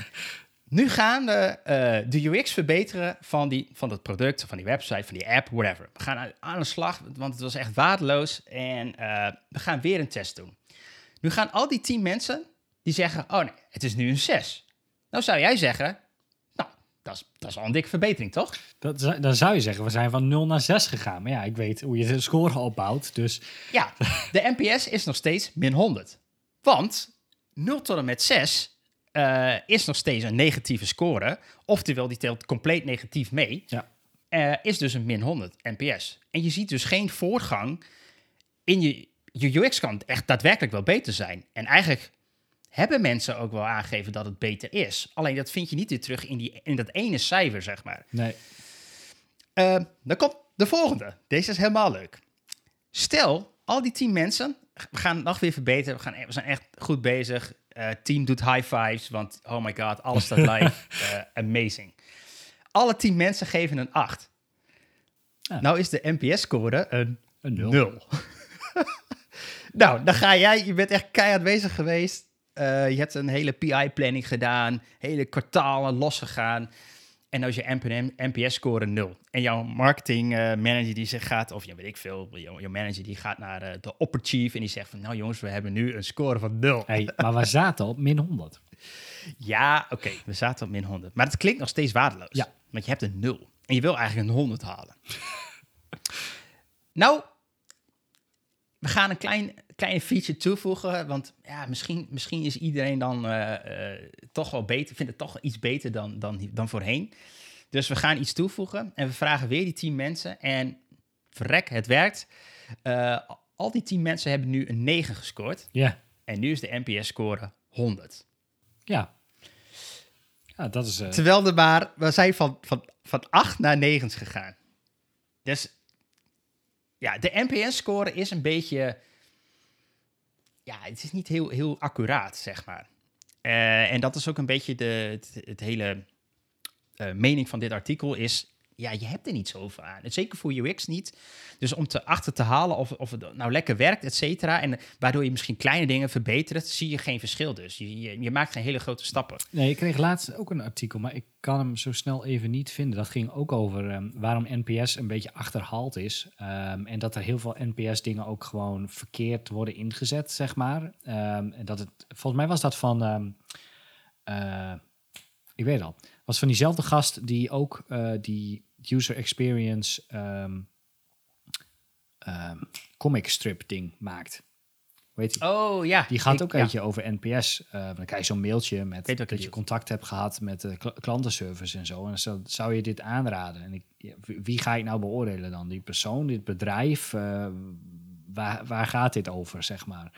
Nu gaan we uh, de UX verbeteren van, die, van dat product, van die website, van die app, whatever. We gaan aan de slag, want het was echt waardeloos. En uh, we gaan weer een test doen. Nu gaan al die 10 mensen die zeggen: Oh nee, het is nu een 6. Nou zou jij zeggen: dat is, dat is al een dikke verbetering, toch? Dat, dan zou je zeggen, we zijn van 0 naar 6 gegaan. Maar ja, ik weet hoe je de score opbouwt, dus... Ja, de NPS is nog steeds min 100. Want 0 tot en met 6 uh, is nog steeds een negatieve score. Oftewel, die telt compleet negatief mee. Ja. Uh, is dus een min 100 NPS. En je ziet dus geen voortgang in je... Je UX kan echt daadwerkelijk wel beter zijn. En eigenlijk hebben mensen ook wel aangegeven dat het beter is. Alleen dat vind je niet weer terug in, die, in dat ene cijfer, zeg maar. Nee. Uh, dan komt de volgende. Deze is helemaal leuk. Stel, al die tien mensen, we gaan nog weer verbeteren. We, gaan, we zijn echt goed bezig. Uh, team doet high fives, want oh my god, alles staat live. uh, [laughs] amazing. Alle tien mensen geven een 8. Ah. Nou is de NPS-score een, een 0. [laughs] nou, dan ga jij, je bent echt keihard bezig geweest. Uh, je hebt een hele PI-planning gedaan, hele kwartalen losgegaan. En als je NPS-score 0. En jouw marketing uh, manager die zich gaat, of ja, weet ik veel, jouw, manager die gaat naar uh, de upper chief en die zegt van, nou jongens, we hebben nu een score van 0. Hey, maar we zaten op min 100. [laughs] Ja, oké, okay, we zaten op min 100. Maar het klinkt nog steeds waardeloos. Ja. Want je hebt een 0. En je wil eigenlijk een 100 halen. [laughs] nou, we gaan een klein, kleine feature toevoegen. Want ja, misschien, misschien is iedereen dan uh, uh, toch wel beter, vindt het toch iets beter dan, dan, dan voorheen. Dus we gaan iets toevoegen en we vragen weer die 10 mensen. En verrek, het werkt. Uh, al die 10 mensen hebben nu een 9 gescoord. Ja. En nu is de NPS-score 100. Ja. ja dat is, Terwijl er maar, we zijn van, van, van 8 naar 9 gegaan. Dus ja, de NPS-score is een beetje. Ja, het is niet heel, heel accuraat, zeg maar. Uh, en dat is ook een beetje de, het, hele uh, mening van dit artikel is ja, je hebt er niet zoveel aan. Zeker voor UX niet. Dus om te achter te halen of, of het nou lekker werkt, et cetera. En waardoor je misschien kleine dingen verbetert, zie je geen verschil dus. Je, je, maakt geen hele grote stappen. Nee, ik kreeg laatst ook een artikel, maar ik kan hem zo snel even niet vinden. Dat ging ook over um, waarom NPS een beetje achterhaald is. Um, en dat er heel veel NPS-dingen ook gewoon verkeerd worden ingezet, zeg maar. Um, en dat het, volgens mij was dat van... Uh, ik weet al was van diezelfde gast die ook uh, die user experience um, um, comic strip ding maakt. Weet je? Oh ja. Die gaat ook een beetje over NPS. Uh, dan krijg je zo'n mailtje met dat je contact hebt gehad met de klantenservice en zo. En dan zou je dit aanraden. En ik, wie ga ik nou beoordelen dan? Die persoon, dit bedrijf? Uh, waar, waar gaat dit over, zeg maar?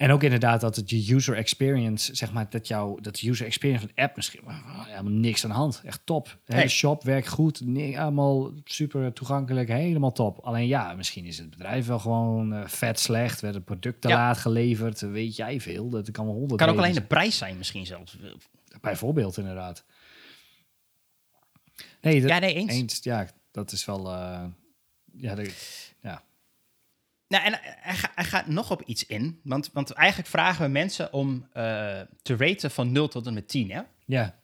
En ook inderdaad dat het je user experience, zeg maar, dat jouw dat user experience van de app misschien helemaal niks aan de hand. Echt top. De hele shop werkt goed, allemaal super toegankelijk, helemaal top. Alleen ja, misschien is het bedrijf wel gewoon uh, vet slecht, werd het product te laat geleverd, weet jij veel. Dat kan wel honderd. Kan ook alleen de prijs zijn misschien zelfs. Bijvoorbeeld inderdaad. Nee, dat, ja, nee, eens. Ja, dat is wel. Uh, ja, de, ja. Nou, en hij, gaat nog op iets in. Want, want eigenlijk vragen we mensen om uh, te raten van 0 tot en met 10. Hè? Ja.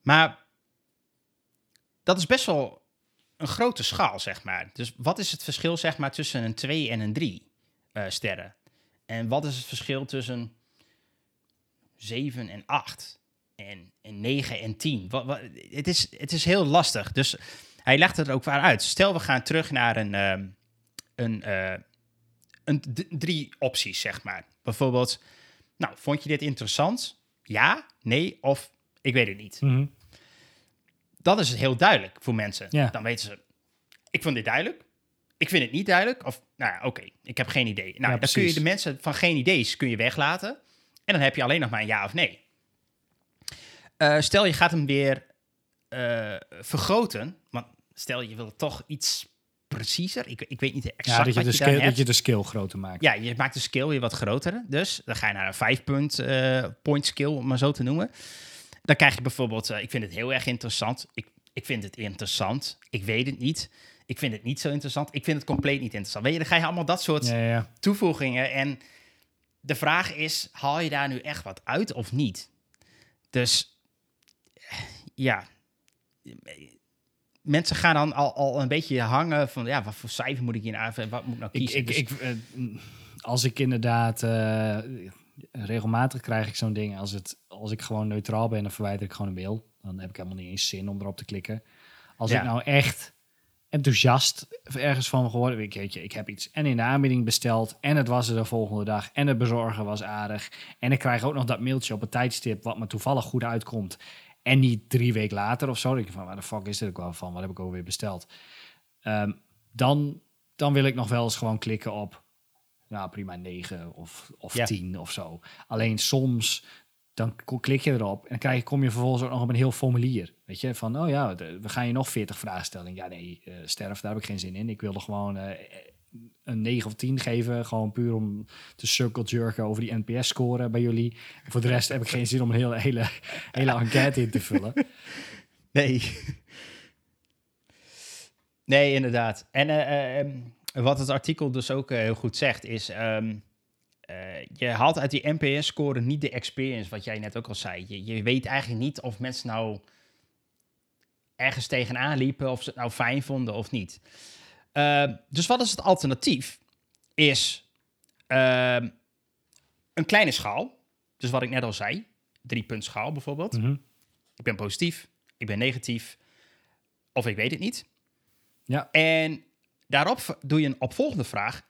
Maar dat is best wel een grote schaal, zeg maar. Dus wat is het verschil, zeg maar, tussen een 2 en een 3 uh, sterren? En wat is het verschil tussen 7 en 8? En, en 9 en 10? Wat, wat, het, is, het is heel lastig. Dus hij legt het er ook waar uit. Stel, we gaan terug naar een... Uh, een, uh, een drie opties, zeg maar. Bijvoorbeeld, nou, vond je dit interessant? Ja, nee of ik weet het niet. Mm -hmm. Dat is heel duidelijk voor mensen. Ja. Dan weten ze, ik vond dit duidelijk. Ik vind het niet duidelijk. Of, nou ja, oké, ik heb geen idee. Nou, ja, dan kun je de mensen van geen idee's kun je weglaten. En dan heb je alleen nog maar een ja of nee. Uh, stel, je gaat hem weer uh, vergroten. Want stel, je wil toch iets preciezer. Ik, ik weet niet exact ja, dat je de je daar Dat je de skill groter maakt. Ja, je maakt de skill weer wat groter. Dus dan ga je naar een 5 punt, uh, point skill, om maar zo te noemen. Dan krijg je bijvoorbeeld, uh, ik vind het heel erg interessant. Ik, ik vind het interessant. Ik weet het niet. Ik vind het niet zo interessant. Ik vind het compleet niet interessant. Weet je, dan ga je allemaal dat soort ja, ja. toevoegingen. En de vraag is, haal je daar nu echt wat uit of niet? Dus ja, mensen gaan dan al, al een beetje hangen van, ja, wat voor cijfer moet ik hier nou, wat moet ik nou kiezen? Ik, dus, ik, uh, als ik inderdaad, uh, regelmatig krijg ik zo'n ding, als, het, als ik gewoon neutraal ben, dan verwijder ik gewoon een mail. Dan heb ik helemaal niet eens zin om erop te klikken. Als ja. ik nou echt enthousiast ergens van gehoord, ik, weet je, ik heb iets en in de aanbieding besteld en het was er de volgende dag en het bezorgen was aardig en ik krijg ook nog dat mailtje op een tijdstip wat me toevallig goed uitkomt en niet drie weken later of zo. Je van, waar de fuck is dit ook wel van? Wat heb ik alweer besteld? Um, dan, dan wil ik nog wel eens gewoon klikken op, nou prima, 9 of, of ja. 10 of zo. Alleen soms, dan klik je erop en dan krijg, kom je vervolgens ook nog op een heel formulier. Weet je, van, oh ja, we gaan je nog 40 vragen stellen. Ja, nee, uh, sterf, daar heb ik geen zin in. Ik wilde gewoon uh, een 9 of 10 geven. Gewoon puur om te circle jerken over die NPS-score bij jullie. Voor de rest heb ik geen zin om een hele, hele, hele enquête in te vullen. Nee. Nee, inderdaad. En uh, um, wat het artikel dus ook uh, heel goed zegt, is... Uh, je haalt uit die NPS-score niet de experience, wat jij net ook al zei. Je, je weet eigenlijk niet of mensen nou ergens tegenaan liepen, of ze het nou fijn vonden of niet. Uh, dus wat is het alternatief? Is uh, een kleine schaal. Dus wat ik net al zei, drie punt schaal bijvoorbeeld. Mm -hmm. Ik ben positief, ik ben negatief, of ik weet het niet. Ja. En daarop doe je een opvolgende vraag.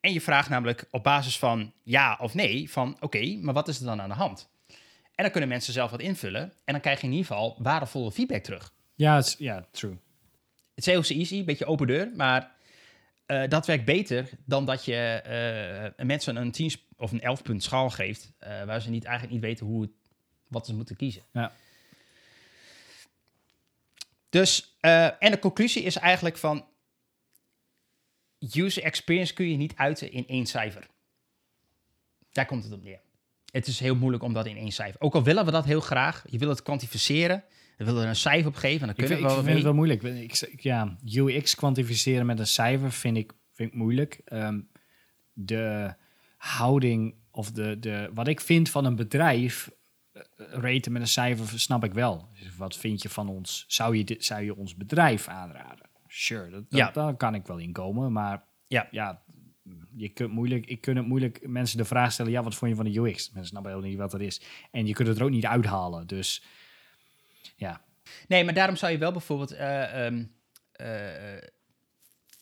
En je vraagt namelijk op basis van ja of nee, van oké, okay, maar wat is er dan aan de hand? En dan kunnen mensen zelf wat invullen. En dan krijg je in ieder geval waardevolle feedback terug. Ja, ja, true. Het is heel easy, een beetje open deur, maar uh, dat werkt beter dan dat je uh, mensen een 10 of een 11 punt schaal geeft, uh, waar ze niet, eigenlijk niet weten hoe het, wat ze moeten kiezen. Ja. Dus, en de conclusie is eigenlijk van, user experience kun je niet uiten in één cijfer. Daar komt het op neer. Het is heel moeilijk om dat in één cijfer. Ook al willen we dat heel graag, je wil het kwantificeren, we willen er een cijfer op geven. Dan kunnen ik, we ik vind het wel moeilijk. Ik, ja, UX kwantificeren met een cijfer vind ik, vind ik moeilijk. Um, de houding of de, de, wat ik vind van een bedrijf, uh, raten met een cijfer, snap ik wel. Dus wat vind je van ons? Zou je, dit, zou je ons bedrijf aanraden? Sure, dat, ja. dat, daar kan ik wel inkomen. Maar ja, ja je kunt moeilijk, ik kun het moeilijk mensen de vraag stellen: ja, wat vond je van de UX? Mensen snappen helemaal niet wat dat is. En je kunt het er ook niet uithalen. Dus ja. Nee, maar daarom zou je wel bijvoorbeeld. Uh, um, uh,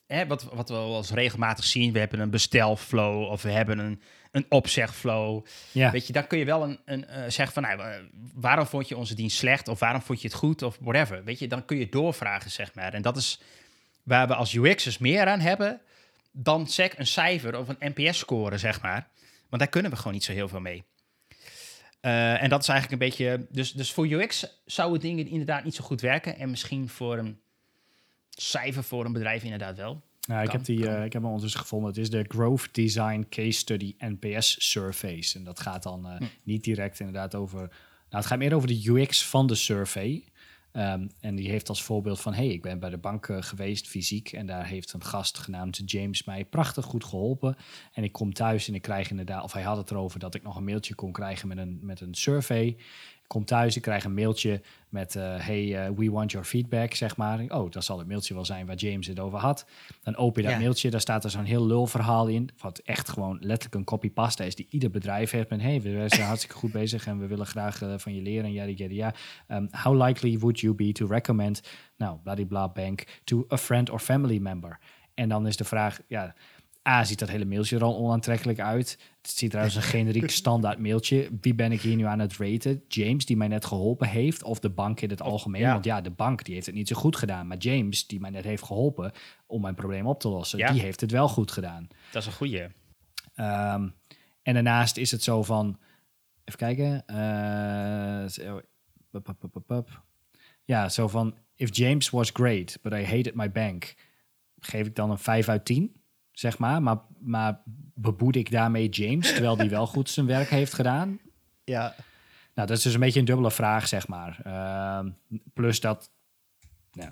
hè, wat, wat we als regelmatig zien, we hebben een bestelflow of we hebben een, een opzegflow. Ja. Weet je, dan kun je wel een, een uh, zeggen van, nou, waarom vond je onze dienst slecht of waarom vond je het goed of whatever. Weet je, dan kun je doorvragen, zeg maar. En dat is waar we als UX'ers meer aan hebben dan zeg een cijfer of een NPS-score, zeg maar. Want daar kunnen we gewoon niet zo heel veel mee. Uh, en dat is eigenlijk een beetje. Dus, dus voor UX zou het ding inderdaad niet zo goed werken. En misschien voor een cijfer voor een bedrijf inderdaad wel. Ja, ik, heb die, uh, ik heb hem ondertussen gevonden. Het is de Growth Design Case Study NPS Surveys. En dat gaat dan uh, hm. niet direct inderdaad over. Nou, het gaat meer over de UX van de survey. Ehm, en die heeft als voorbeeld van: hey, ik ben bij de bank uh, geweest, fysiek. En daar heeft een gast genaamd James mij prachtig goed geholpen. En ik kom thuis en ik krijg inderdaad, of hij had het erover dat ik nog een mailtje kon krijgen met een, met een survey kom thuis, ik krijg een mailtje met uh, hey, uh, we want your feedback, zeg maar. Oh, dat zal het mailtje wel zijn waar James het over had. Dan open je dat mailtje, daar staat er zo'n heel lulverhaal in, wat echt gewoon letterlijk een copy-pasta is die ieder bedrijf heeft. Met hey, we zijn [laughs] hartstikke goed bezig en we willen graag uh, van je leren, ja, ja, ja. Um, how likely would you be to recommend, nou, bladibla bank, to a friend or family member? En dan is de vraag, ja A, ziet dat hele mailtje er al onaantrekkelijk uit. Het ziet eruit als een generiek [laughs] standaard mailtje. Wie ben ik hier nu aan het raten? James, die mij net geholpen heeft, of de bank in het algemeen? Want ja, de bank die heeft het niet zo goed gedaan. Maar James, die mij net heeft geholpen om mijn probleem op te lossen, die heeft het wel goed gedaan. Dat is een goeie. Um, en daarnaast is het zo van... Even kijken. Uh, ja, zo van... If James was great, but I hated my bank... geef ik dan een 5 uit 10? Zeg maar. Maar, maar beboed ik daarmee James, terwijl die wel goed zijn werk heeft gedaan? Ja. Nou, dat is dus een beetje een dubbele vraag, zeg maar. Uh, plus dat, nou,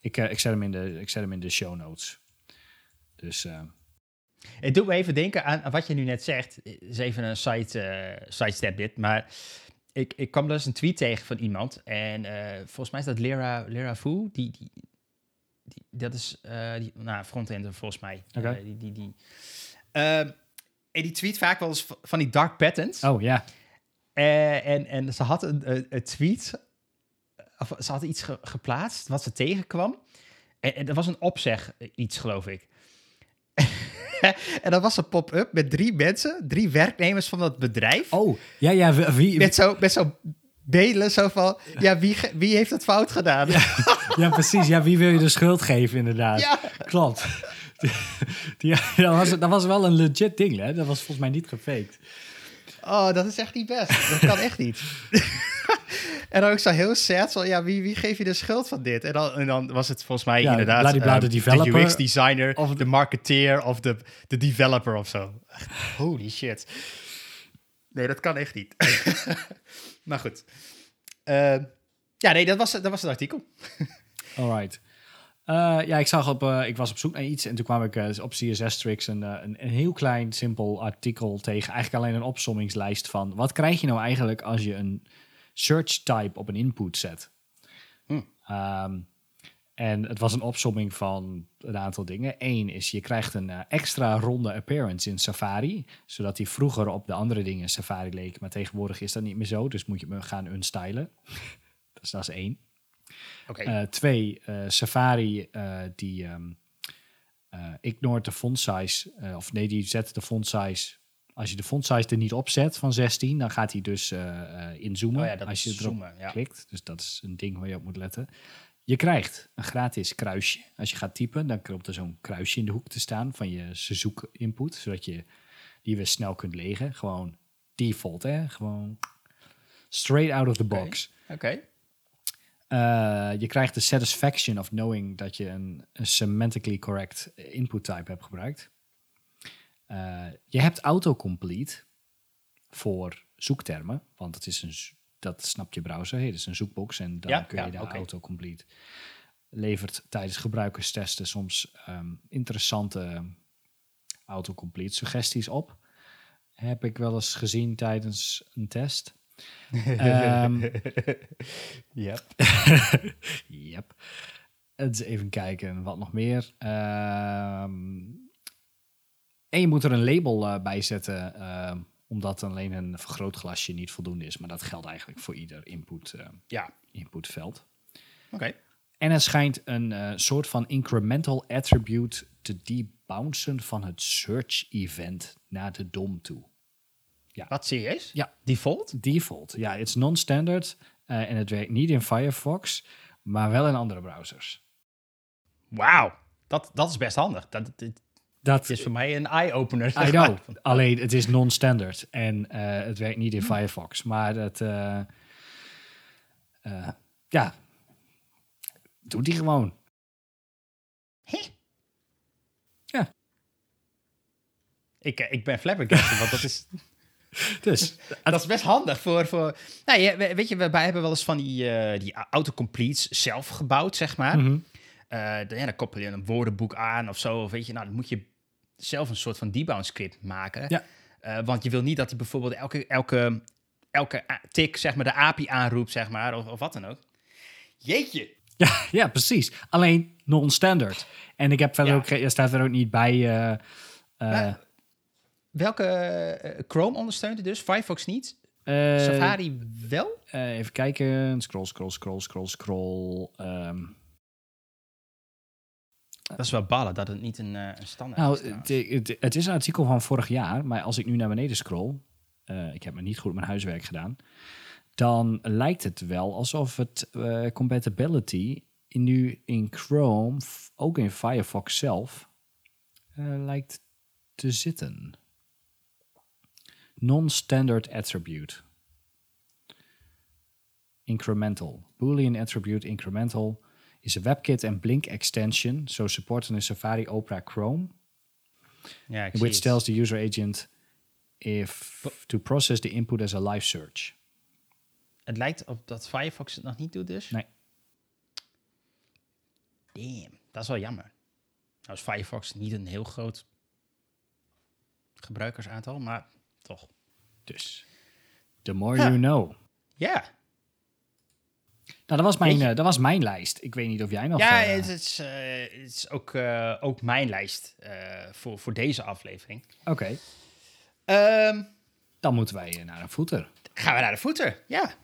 ik, uh, ik, zet hem in de, ik zet hem in de show notes. Dus... Uh, het doet me even denken aan wat je nu net zegt. is even een side, uh, sidestep dit, maar ik, ik kwam dus een tweet tegen van iemand. En volgens mij is dat Lera, Lera Fu, die, die, die, dat is uh, die, nou, frontender volgens mij. Okay. Uh, die, die, die. Uh, en die tweet vaak wel eens van die dark patterns. Oh ja. Uh, en, en ze had een, tweet, of ze had iets ge, geplaatst wat ze tegenkwam. En, en er was een opzeg, iets geloof ik. [laughs] en dat was een pop-up met drie mensen, drie werknemers van dat bedrijf. Oh, ja, ja. Wie, wie... Met zo'n met zo bedelen, zo van, ja, wie, wie heeft het fout gedaan? [laughs] Ja, precies. Ja, wie wil je de schuld geven, inderdaad. Ja. Klopt. [laughs] Ja, dat, was, dat was wel een legit ding, hè? Dat was volgens mij niet gefaked. Oh, dat is echt niet best. Dat kan echt niet. [laughs] en dan ook zo heel sad, zo, ja, wie, wie geeft je de schuld van dit? En dan, en dan was het volgens mij ja, inderdaad uh, de, developer, de UX-designer, of de marketeer of de, de developer of zo. Holy shit. Nee, dat kan echt niet. [laughs] maar goed. Uh, ja, nee, dat was, dat was het artikel. [laughs] Alright. Uh, ja, ik zag op, uh, ik was op zoek naar iets en toen kwam ik uh, op CSS Tricks een, een, een, heel klein, simpel artikel tegen. Eigenlijk alleen een opsommingslijst van wat krijg je nou eigenlijk als je een search type op een input zet. Hm. Um, en het was een opsomming van een aantal dingen. Eén is, je krijgt een extra ronde appearance in Safari. Zodat die vroeger op de andere dingen Safari leek. Maar tegenwoordig is dat niet meer zo. Dus moet je me gaan unstylen. [laughs] dus dat is één. Okay. Uh, twee, uh, Safari uh, die um, ignoreert de font size, of nee, die zet de font size. Als je de font size er niet op zet van 16, dan gaat hij dus inzoomen. Oh ja, als je erop zoomen, ja. klikt. Dus dat is een ding waar je op moet letten. Je krijgt een gratis kruisje. Als je gaat typen, dan komt er zo'n kruisje in de hoek te staan van je zoek input, zodat je die weer snel kunt legen. Gewoon default, hè? Gewoon straight out of the box. Oké. Okay. Uh, je krijgt de satisfaction of knowing dat je een, een semantically correct input type hebt gebruikt. Uh, je hebt autocomplete voor zoektermen, want het is een, dat snapt je browser. Hey, dat is een zoekbox en dan ja, kun je ja, de okay. autocomplete. Levert tijdens gebruikerstesten soms um, interessante autocomplete suggesties op. Heb ik wel eens gezien tijdens een test um, [laughs] yep. [laughs] yep. Eens even kijken, wat nog meer. Um, en je moet er een label uh, bij zetten, uh, omdat alleen een vergrootglasje niet voldoende is. Maar dat geldt eigenlijk voor ieder input, uh, ja. inputveld. Oké. Okay. En er schijnt een soort van incremental attribute te debouncen van het search event naar de DOM toe. Ja. Wat serieus? Ja. Default? Default. Ja, het is non-standard uh, en het werkt niet in Firefox, maar wel in andere browsers. Wauw, dat, dat is best handig. Dat, dat, Dat is voor mij een eye-opener. I know. Alleen het is non-standard en uh, het werkt niet in Firefox. Maar het, uh, uh, ja, doet die gewoon. Hé? Ja. Ik, ik ben flabbergasted, want dat is... [laughs] Dus [laughs] dat is best handig voor. voor nou, ja, weet je, wij hebben wel eens van die, uh, die autocompletes zelf gebouwd, zeg maar. Mm -hmm. uh, dan, ja, dan koppel je een woordenboek aan of zo. Of weet je, nou, dan moet je zelf een soort van debound script maken. Ja. Uh, want je wil niet dat hij bijvoorbeeld elke, elke, elke tik, zeg maar, de API aanroept, zeg maar, of, of wat dan ook. Jeetje. Ja, ja, precies. Alleen non-standard. En ik heb verder ja. ook, er staat er ook niet bij. Uh, welke Chrome ondersteunt het dus? Firefox niet? Safari wel? even kijken. Scroll, scroll, scroll, scroll, scroll. Um, dat is wel ballen dat het niet een, uh, een standaard nou, is. Het, het, is een artikel van vorig jaar, maar als ik nu naar beneden scroll, uh, ik heb me niet goed mijn huiswerk gedaan, dan lijkt het wel alsof het uh, compatibility in nu in Chrome, ook in Firefox zelf, lijkt te zitten. Non-standard attribute. Incremental. Boolean attribute incremental is a WebKit and Blink extension, so supported in Safari, Opera, Chrome, yeah, which tells the user agent if to process the input as a live search. Het lijkt op dat Firefox het nog niet doet dus? Nee. Damn, dat is wel jammer. Nou is Firefox niet een heel groot gebruikersaantal, maar toch. Dus, the more you know. Ja. Nou, dat was, mijn, uh, dat was mijn lijst. Ik weet niet of jij nog... Ja, uh, het, is, uh, het is ook, ook mijn lijst voor, voor deze aflevering. Oké. Okay. Um, Dan moeten wij naar de voeter. Gaan we naar de voeter, ja.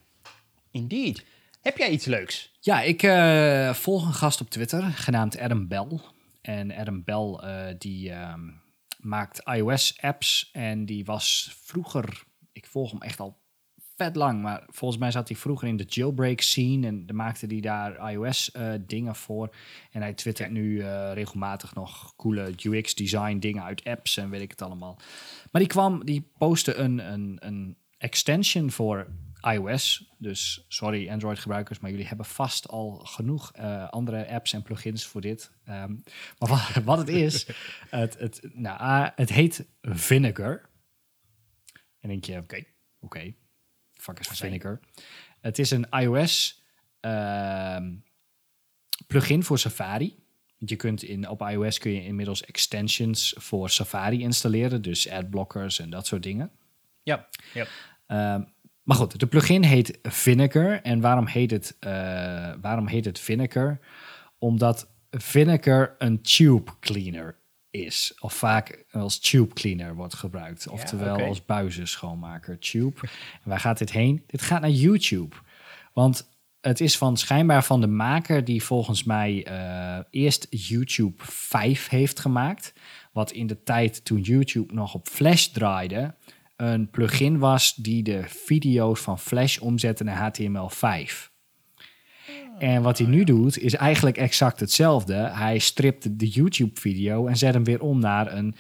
Indeed. Heb jij iets leuks? Ja, ik volg een gast op Twitter, genaamd Adam Bell. En Adam Bell, die um, maakt iOS-apps. En die was vroeger... Ik volg hem echt al vet lang. Maar volgens mij zat hij vroeger in de jailbreak scene. En dan maakte hij daar iOS uh, dingen voor. En hij twittert nu uh, regelmatig nog coole UX design dingen uit apps en weet ik het allemaal. Maar die kwam, die postte een, een, een extension voor iOS. Dus sorry Android gebruikers, maar jullie hebben vast al genoeg uh, andere apps en plugins voor dit. Um, maar wat, [laughs] wat, het is, [laughs] het, het, nou, het heet Vinegar. En denk je, oké, okay, oké. Okay fuck is Vinegar. Het is een iOS uh, plugin voor Safari. Je kunt in, op iOS kun je inmiddels extensions voor Safari installeren, dus adblockers en dat soort dingen. Ja. ja. Uh, maar goed, de plugin heet Vinegar. En waarom heet het, uh, waarom heet het Vinegar? Omdat Vinegar een tube cleaner is. Of vaak als tube cleaner wordt gebruikt. Oftewel als buizen schoonmaker. Tube. En waar gaat dit heen? Dit gaat naar YouTube. Want het is van schijnbaar van de maker die volgens mij uh, eerst YouTube 5 heeft gemaakt. Wat in de tijd toen YouTube nog op Flash draaide, een plugin was die de video's van Flash omzette naar HTML5. En wat hij nu doet, is eigenlijk exact hetzelfde. Hij stript de YouTube-video en zet hem weer om naar een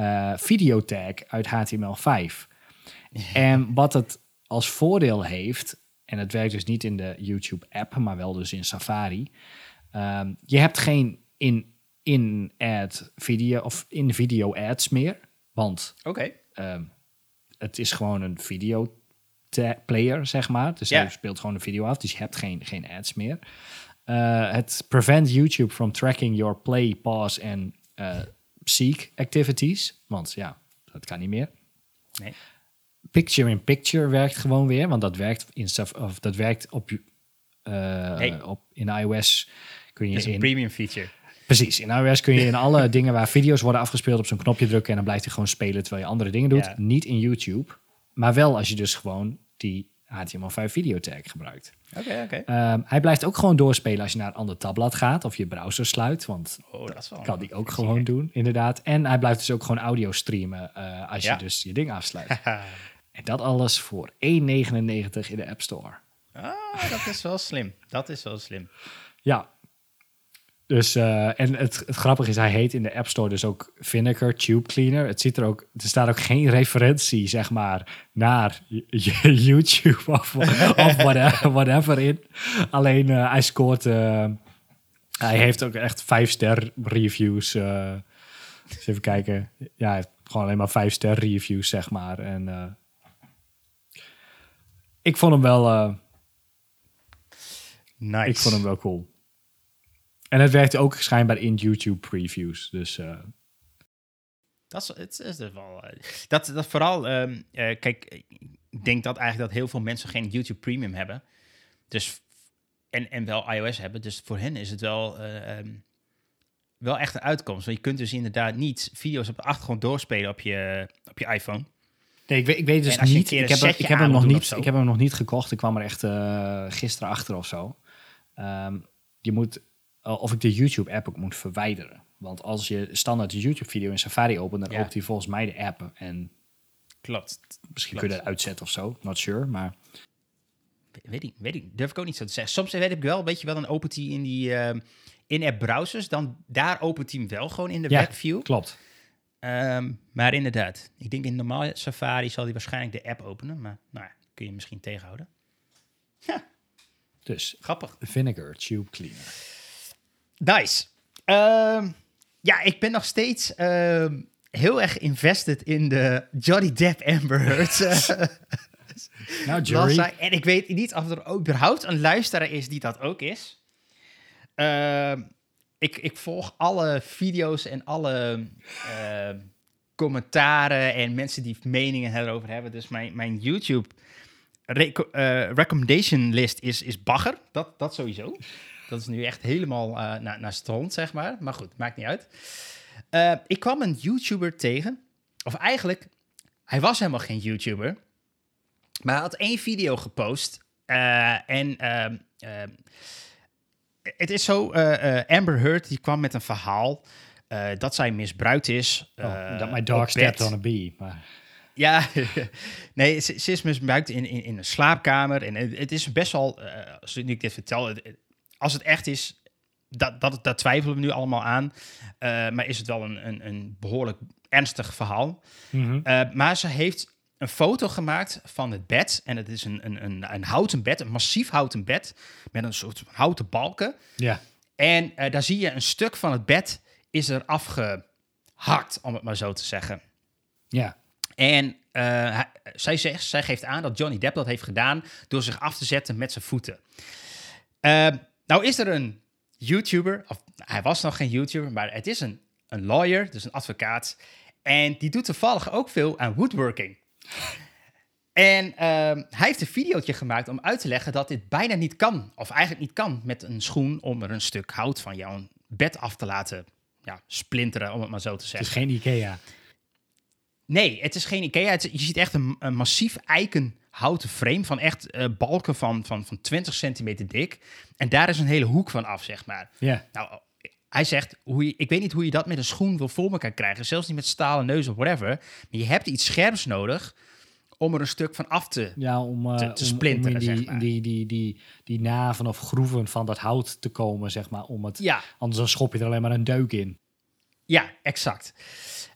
uh, videotag uit HTML5. [laughs] En wat het als voordeel heeft, en het werkt dus niet in de YouTube-app, maar wel dus in Safari. Um, je hebt geen in-ad video of in-video ads meer. Want okay. um, het is gewoon een video player, zeg maar. Dus yeah. hij speelt gewoon een video af, dus je hebt geen, geen ads meer. Uh, het prevent YouTube from tracking your play, pause en uh, seek activities. Want ja, dat kan niet meer. Nee. Picture in picture werkt gewoon weer, want dat werkt in of dat werkt op, uh, op in iOS. Kun je is een in, premium feature. Precies. In iOS kun je in [laughs] alle dingen waar video's worden afgespeeld op zo'n knopje drukken en dan blijft hij gewoon spelen terwijl je andere dingen doet. Niet in YouTube. Maar wel als je dus gewoon die HTML5 videotag gebruikt. Oké, oké. Um, hij blijft ook gewoon doorspelen als je naar een ander tabblad gaat of je browser sluit, want oh, dat, kan die ook gewoon doen, inderdaad. En hij blijft dus ook gewoon audio streamen uh, als ja. je dus je ding afsluit. [laughs] en dat alles voor 1,99 in de App Store. Ah, dat is wel slim. Dat is wel slim. Ja. Dus, uh, en het, het grappige is, hij heet in de App Store dus ook Vinegar Tube Cleaner. Het ziet er ook, er staat ook geen referentie, zeg maar, naar [laughs] YouTube of, of whatever, [laughs] whatever in. Alleen uh, hij scoort, uh, hij heeft ook echt vijf ster reviews. eens even kijken. Ja, hij heeft gewoon alleen maar vijf ster reviews, zeg maar. En ik vond hem wel. nice. Ik vond hem wel cool. En het werkt ook schijnbaar in YouTube previews. Dus. Uh... Dat is, het is dus wel. Uh, dat, dat vooral. Um, uh, kijk, ik denk dat eigenlijk dat heel veel mensen geen YouTube Premium hebben. Dus. En, en wel iOS hebben. Dus voor hen is het wel. Um, wel echt een uitkomst. Want je kunt dus inderdaad niet video's op de achtergrond doorspelen op je, op je iPhone. Nee, ik weet, ik weet dus niet. Ik heb, ik, heb hem nog niet ik heb hem nog niet gekocht. Ik kwam er echt gisteren achter of zo. Um, je moet uh, of ik de YouTube-app ook moet verwijderen. Want als je standaard de YouTube-video in Safari opent, dan ja. opent hij volgens mij de app. En Klopt. Misschien Klopt. kun je dat uitzetten of zo. Not sure, maar... Weet ik, weet ik. Durf ik ook niet zo te zeggen. Soms weet ik wel, weet je wel, dan opent hij in die uh, in-app browsers. Dan daar opent hij hem wel gewoon in de ja, webview. klopt. Um, maar inderdaad, ik denk in normaal Safari zal hij waarschijnlijk de app openen. Maar nou ja, kun je misschien tegenhouden. Ja. Dus, grappig. Vinegar Tube Cleaner. Nice. Um, ja, ik ben nog steeds um, heel erg invested in de Johnny Depp Amber Heard. [laughs] nou, Jerry. En ik weet niet of er überhaupt een luisteraar is die dat ook is. Uh, ik, ik volg alle video's en alle commentaren en mensen die meningen erover hebben. Dus mijn, mijn YouTube reco recommendation list is, is bagger. Dat, dat sowieso. Dat is nu echt helemaal uh, naar, naar stront, zeg maar. Maar goed, maakt niet uit. Uh, ik kwam een YouTuber tegen. Of eigenlijk, hij was helemaal geen YouTuber. Maar hij had één video gepost. Uh, en ehm, het is zo, Amber Heard die kwam met een verhaal dat zij misbruikt is. Oh, dat my dog stepped on a bee. Maar... Ja, [laughs] nee, ze, ze, is misbruikt in, in, in een slaapkamer. En het, het is best wel, als ik dit vertel, het, als het echt is, dat, dat, twijfelen we nu allemaal aan. Uh, maar is het wel een, een, een behoorlijk ernstig verhaal. Mm -hmm. uh, maar ze heeft een foto gemaakt van het bed. En het is een, een, een, een houten bed, een massief houten bed. Met een soort houten balken. Ja. En uh, daar zie je een stuk van het bed is er afgehakt, om het maar zo te zeggen. Ja. En hij, zij, zegt, zij geeft aan dat Johnny Depp dat heeft gedaan door zich af te zetten met zijn voeten. Nou is er een YouTuber, of hij was nog geen YouTuber, maar het is een, een lawyer, dus een advocaat. En die doet toevallig ook veel aan woodworking. En uh, hij heeft een videootje gemaakt om uit te leggen dat dit bijna niet kan, of eigenlijk niet kan, met een schoen om er een stuk hout van jouw bed af te laten ja, splinteren, om het maar zo te zeggen. Het is geen Ikea. Nee, het is geen Ikea. Het, je ziet echt een, een massief eiken houten frame van echt uh, balken van, van, van 20 centimeter dik. En daar is een hele hoek van af, zeg maar. Ja. Nou, hij zegt, hoe je, ik weet niet hoe je dat met een schoen wil voor elkaar krijgen. Zelfs niet met stalen neus of whatever. Maar je hebt iets scherps nodig om er een stuk van af te, ja, om, uh, te, te splinteren, om, om in die, zeg maar. die, die, die, die naven of groeven van dat hout te komen, zeg maar. Om het, ja. Anders dan schop je er alleen maar een deuk in. Ja, exact.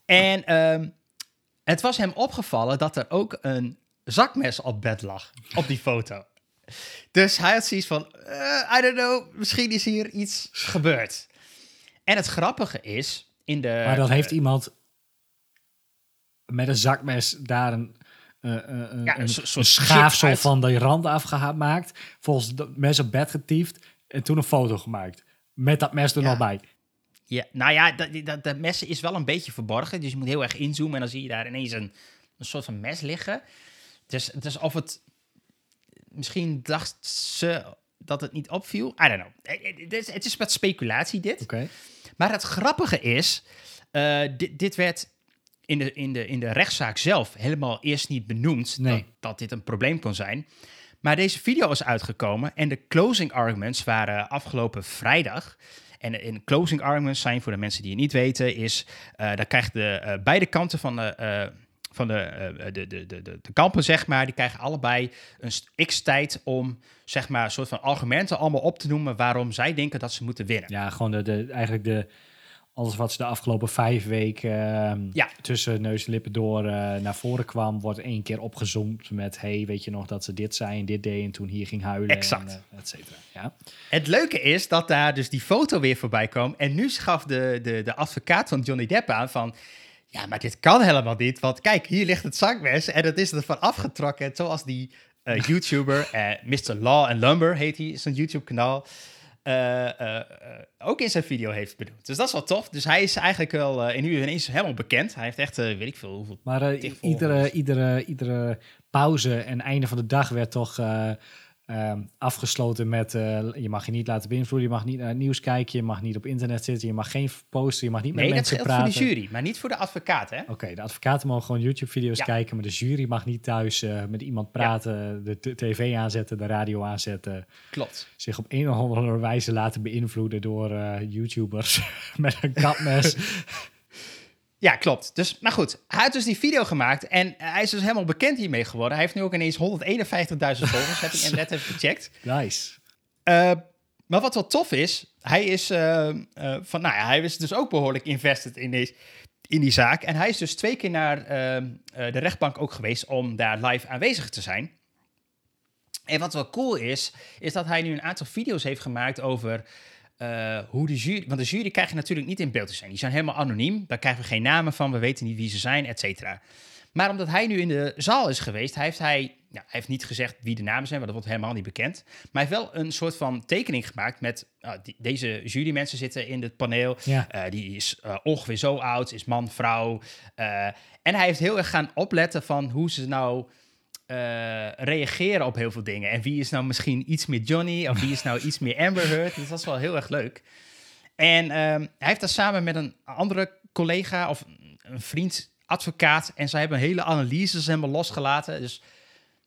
En um, het was hem opgevallen dat er ook een zakmes op bed lag, op die foto. Dus hij had zoiets van, uh, I don't know, misschien is hier iets gebeurd. En het grappige is, in de... Maar dan heeft uh, iemand met een zakmes daar een, uh, ja, een, een schaafsel uit... van de rand afgemaakt, volgens dat mes op bed getiefd en toen een foto gemaakt. Met dat mes er ja. nog bij. Ja, nou ja, dat, dat, dat mes is wel een beetje verborgen, dus je moet heel erg inzoomen en dan zie je daar ineens een, een soort van mes liggen. Dus, dus of het... Misschien dacht ze dat het niet opviel. I don't know. Het is, het is wat speculatie, dit. Okay. Maar het grappige is... Uh, dit, dit werd in de, in, de, in de rechtszaak zelf helemaal eerst niet benoemd... Nee. Dat, dat dit een probleem kon zijn. Maar deze video is uitgekomen... en de closing arguments waren afgelopen vrijdag... En in closing arguments zijn, voor de mensen die het niet weten, is... Uh, dan krijgt de uh, beide kanten van de van de, de, de, de, de, kampen, zeg maar, die krijgen allebei een x-tijd om, zeg maar, een soort van argumenten allemaal op te noemen waarom zij denken dat ze moeten winnen. Ja, gewoon de, de, eigenlijk de, alles wat ze de afgelopen vijf weken uh, tussen neus en lippen door uh, naar voren kwam, wordt één keer opgezoomd met: hey, weet je nog dat ze dit zei en dit deed en toen hier ging huilen. Exact. En, uh, et cetera. Ja. Het leuke is dat daar dus die foto weer voorbij kwam. En nu schaf de, de, de advocaat van Johnny Depp aan van. Ja, maar dit kan helemaal niet. Want kijk, hier ligt het zangmes en dat is ervan afgetrokken. Zoals die [laughs] YouTuber, Mr. Law and Lumber heet hij, zijn YouTube-kanaal. Uh, uh, ook in zijn video heeft bedoeld. Dus dat is wel tof. Dus hij is eigenlijk wel uh, nu ineens helemaal bekend. Hij heeft echt, weet ik veel, hoeveel... Maar iedere, iedere, iedere pauze en einde van de dag werd toch uh, afgesloten met uh, je mag je niet laten beïnvloeden, je mag niet naar het nieuws kijken, je mag niet op internet zitten, je mag geen posten, je mag niet met mensen praten. Nee, dat voor de jury, maar niet voor de advocaat, hè? Oké, de advocaten mogen gewoon YouTube-video's kijken, maar de jury mag niet thuis uh, met iemand praten, ja. de tv aanzetten, de radio aanzetten. Klopt. Zich op een of andere wijze laten beïnvloeden door YouTubers [laughs] met een kapmes. [laughs] Ja, klopt. Dus, maar goed, hij heeft dus die video gemaakt en hij is dus helemaal bekend hiermee geworden. Hij heeft nu ook ineens 151.000 volgers, heb ik [laughs] net even gecheckt. Nice. Uh, maar wat wel tof is, hij is, uh, uh, van, nou ja, hij is dus ook behoorlijk invested in, deze, in die zaak. En hij is dus twee keer naar de rechtbank ook geweest om daar live aanwezig te zijn. En wat wel cool is, is dat hij nu een aantal video's heeft gemaakt over uh, hoe de jury. Want de jury krijg je natuurlijk niet in beeld te zijn. Die zijn helemaal anoniem. Daar krijgen we geen namen van. We weten niet wie ze zijn, et cetera. Maar omdat hij nu in de zaal is geweest, heeft hij, ja, hij heeft niet gezegd wie de namen zijn, want dat wordt helemaal niet bekend. Maar hij heeft wel een soort van tekening gemaakt met uh, die, deze jurymensen zitten in het paneel. Ja. Uh, die is ongeveer zo oud, is man, vrouw. en hij heeft heel erg gaan opletten van hoe ze nou uh, reageren op heel veel dingen. En wie is nou misschien iets meer Johnny of wie is nou iets meer Amber Heard. Dus dat is wel heel erg leuk. En um, hij heeft dat samen met een andere collega of een vriend, advocaat. En zij hebben hele analyses helemaal losgelaten. Dus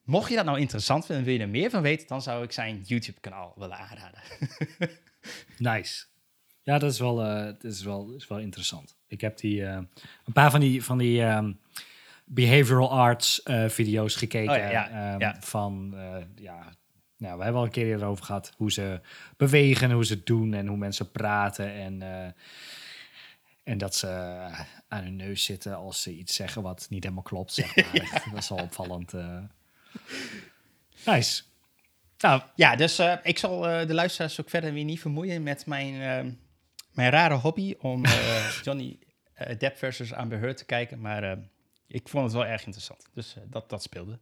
mocht je dat nou interessant vinden en wil je er meer van weten, dan zou ik zijn YouTube-kanaal willen aanraden. [laughs] nice. Ja, dat is wel, dat is wel, is wel interessant. Ik heb die, uh, een paar van die, van die um, behavioral arts uh, video's gekeken. Oh, ja, ja, um, ja. Van, uh, ja, nou, we hebben al een keer erover gehad hoe ze bewegen, hoe ze het doen en hoe mensen praten. En, uh, en dat ze aan hun neus zitten als ze iets zeggen wat niet helemaal klopt. Zeg [laughs] maar. ja. Dat is wel opvallend. Nice. Nou, ja, dus ik zal de luisteraars ook verder weer niet vermoeien met mijn, mijn rare hobby om [laughs] Johnny Depp versus Amber Heard te kijken. Maar ik vond het wel erg interessant. Dus uh, dat, dat speelde.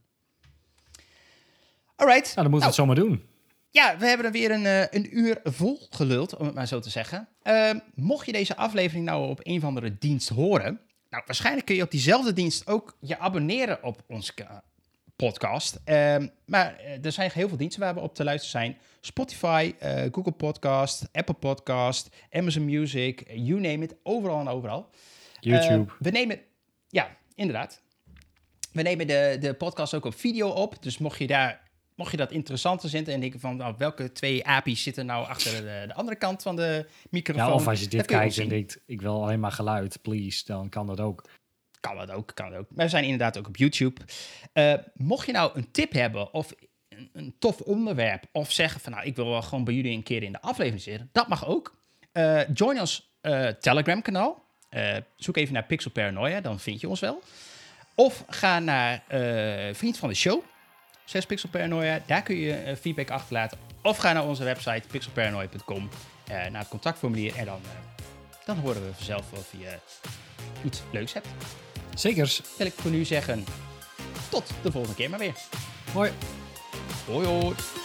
Alright. Nou, dan moeten we het zomaar doen. Ja, we hebben er weer een, uh, een uur vol geluld, om het maar zo te zeggen. Uh, mocht je deze aflevering nou op een of andere dienst horen... Nou, waarschijnlijk kun je op diezelfde dienst ook je abonneren op onze podcast. Ehm, maar er zijn heel veel diensten waar we op te luisteren zijn. Spotify, uh, Google Podcast, Apple Podcast, Amazon Music, you name it. Overal en overal. YouTube. we nemen... Ja, inderdaad. We nemen de, de podcast ook op video op. Dus mocht je, daar, mocht je dat interessanter vinden en denken van nou, welke twee api's zitten nou achter de, de, andere kant van de microfoon. Ja, of als je dit kijkt en denkt ik wil alleen maar geluid, please, dan kan dat ook. Kan dat ook, kan dat ook. Maar we zijn inderdaad ook op YouTube. Uh, mocht je nou een tip hebben of een, een, tof onderwerp of zeggen van nou ik wil wel gewoon bij jullie een keer in de aflevering zitten, dat mag ook. Uh, join ons uh, Telegram kanaal. Uh, zoek even naar Pixel Paranoia, dan vind je ons wel. Of ga naar uh, Vriend van de Show, 6 Pixel Paranoia. Daar kun je uh, feedback achterlaten. Of ga naar onze website pixelparanoia.com, naar het contactformulier. En dan, dan horen we vanzelf of je iets leuks hebt. Zekers. Wil ik voor nu zeggen, tot de volgende keer maar weer. Hoi. Hoi hoi.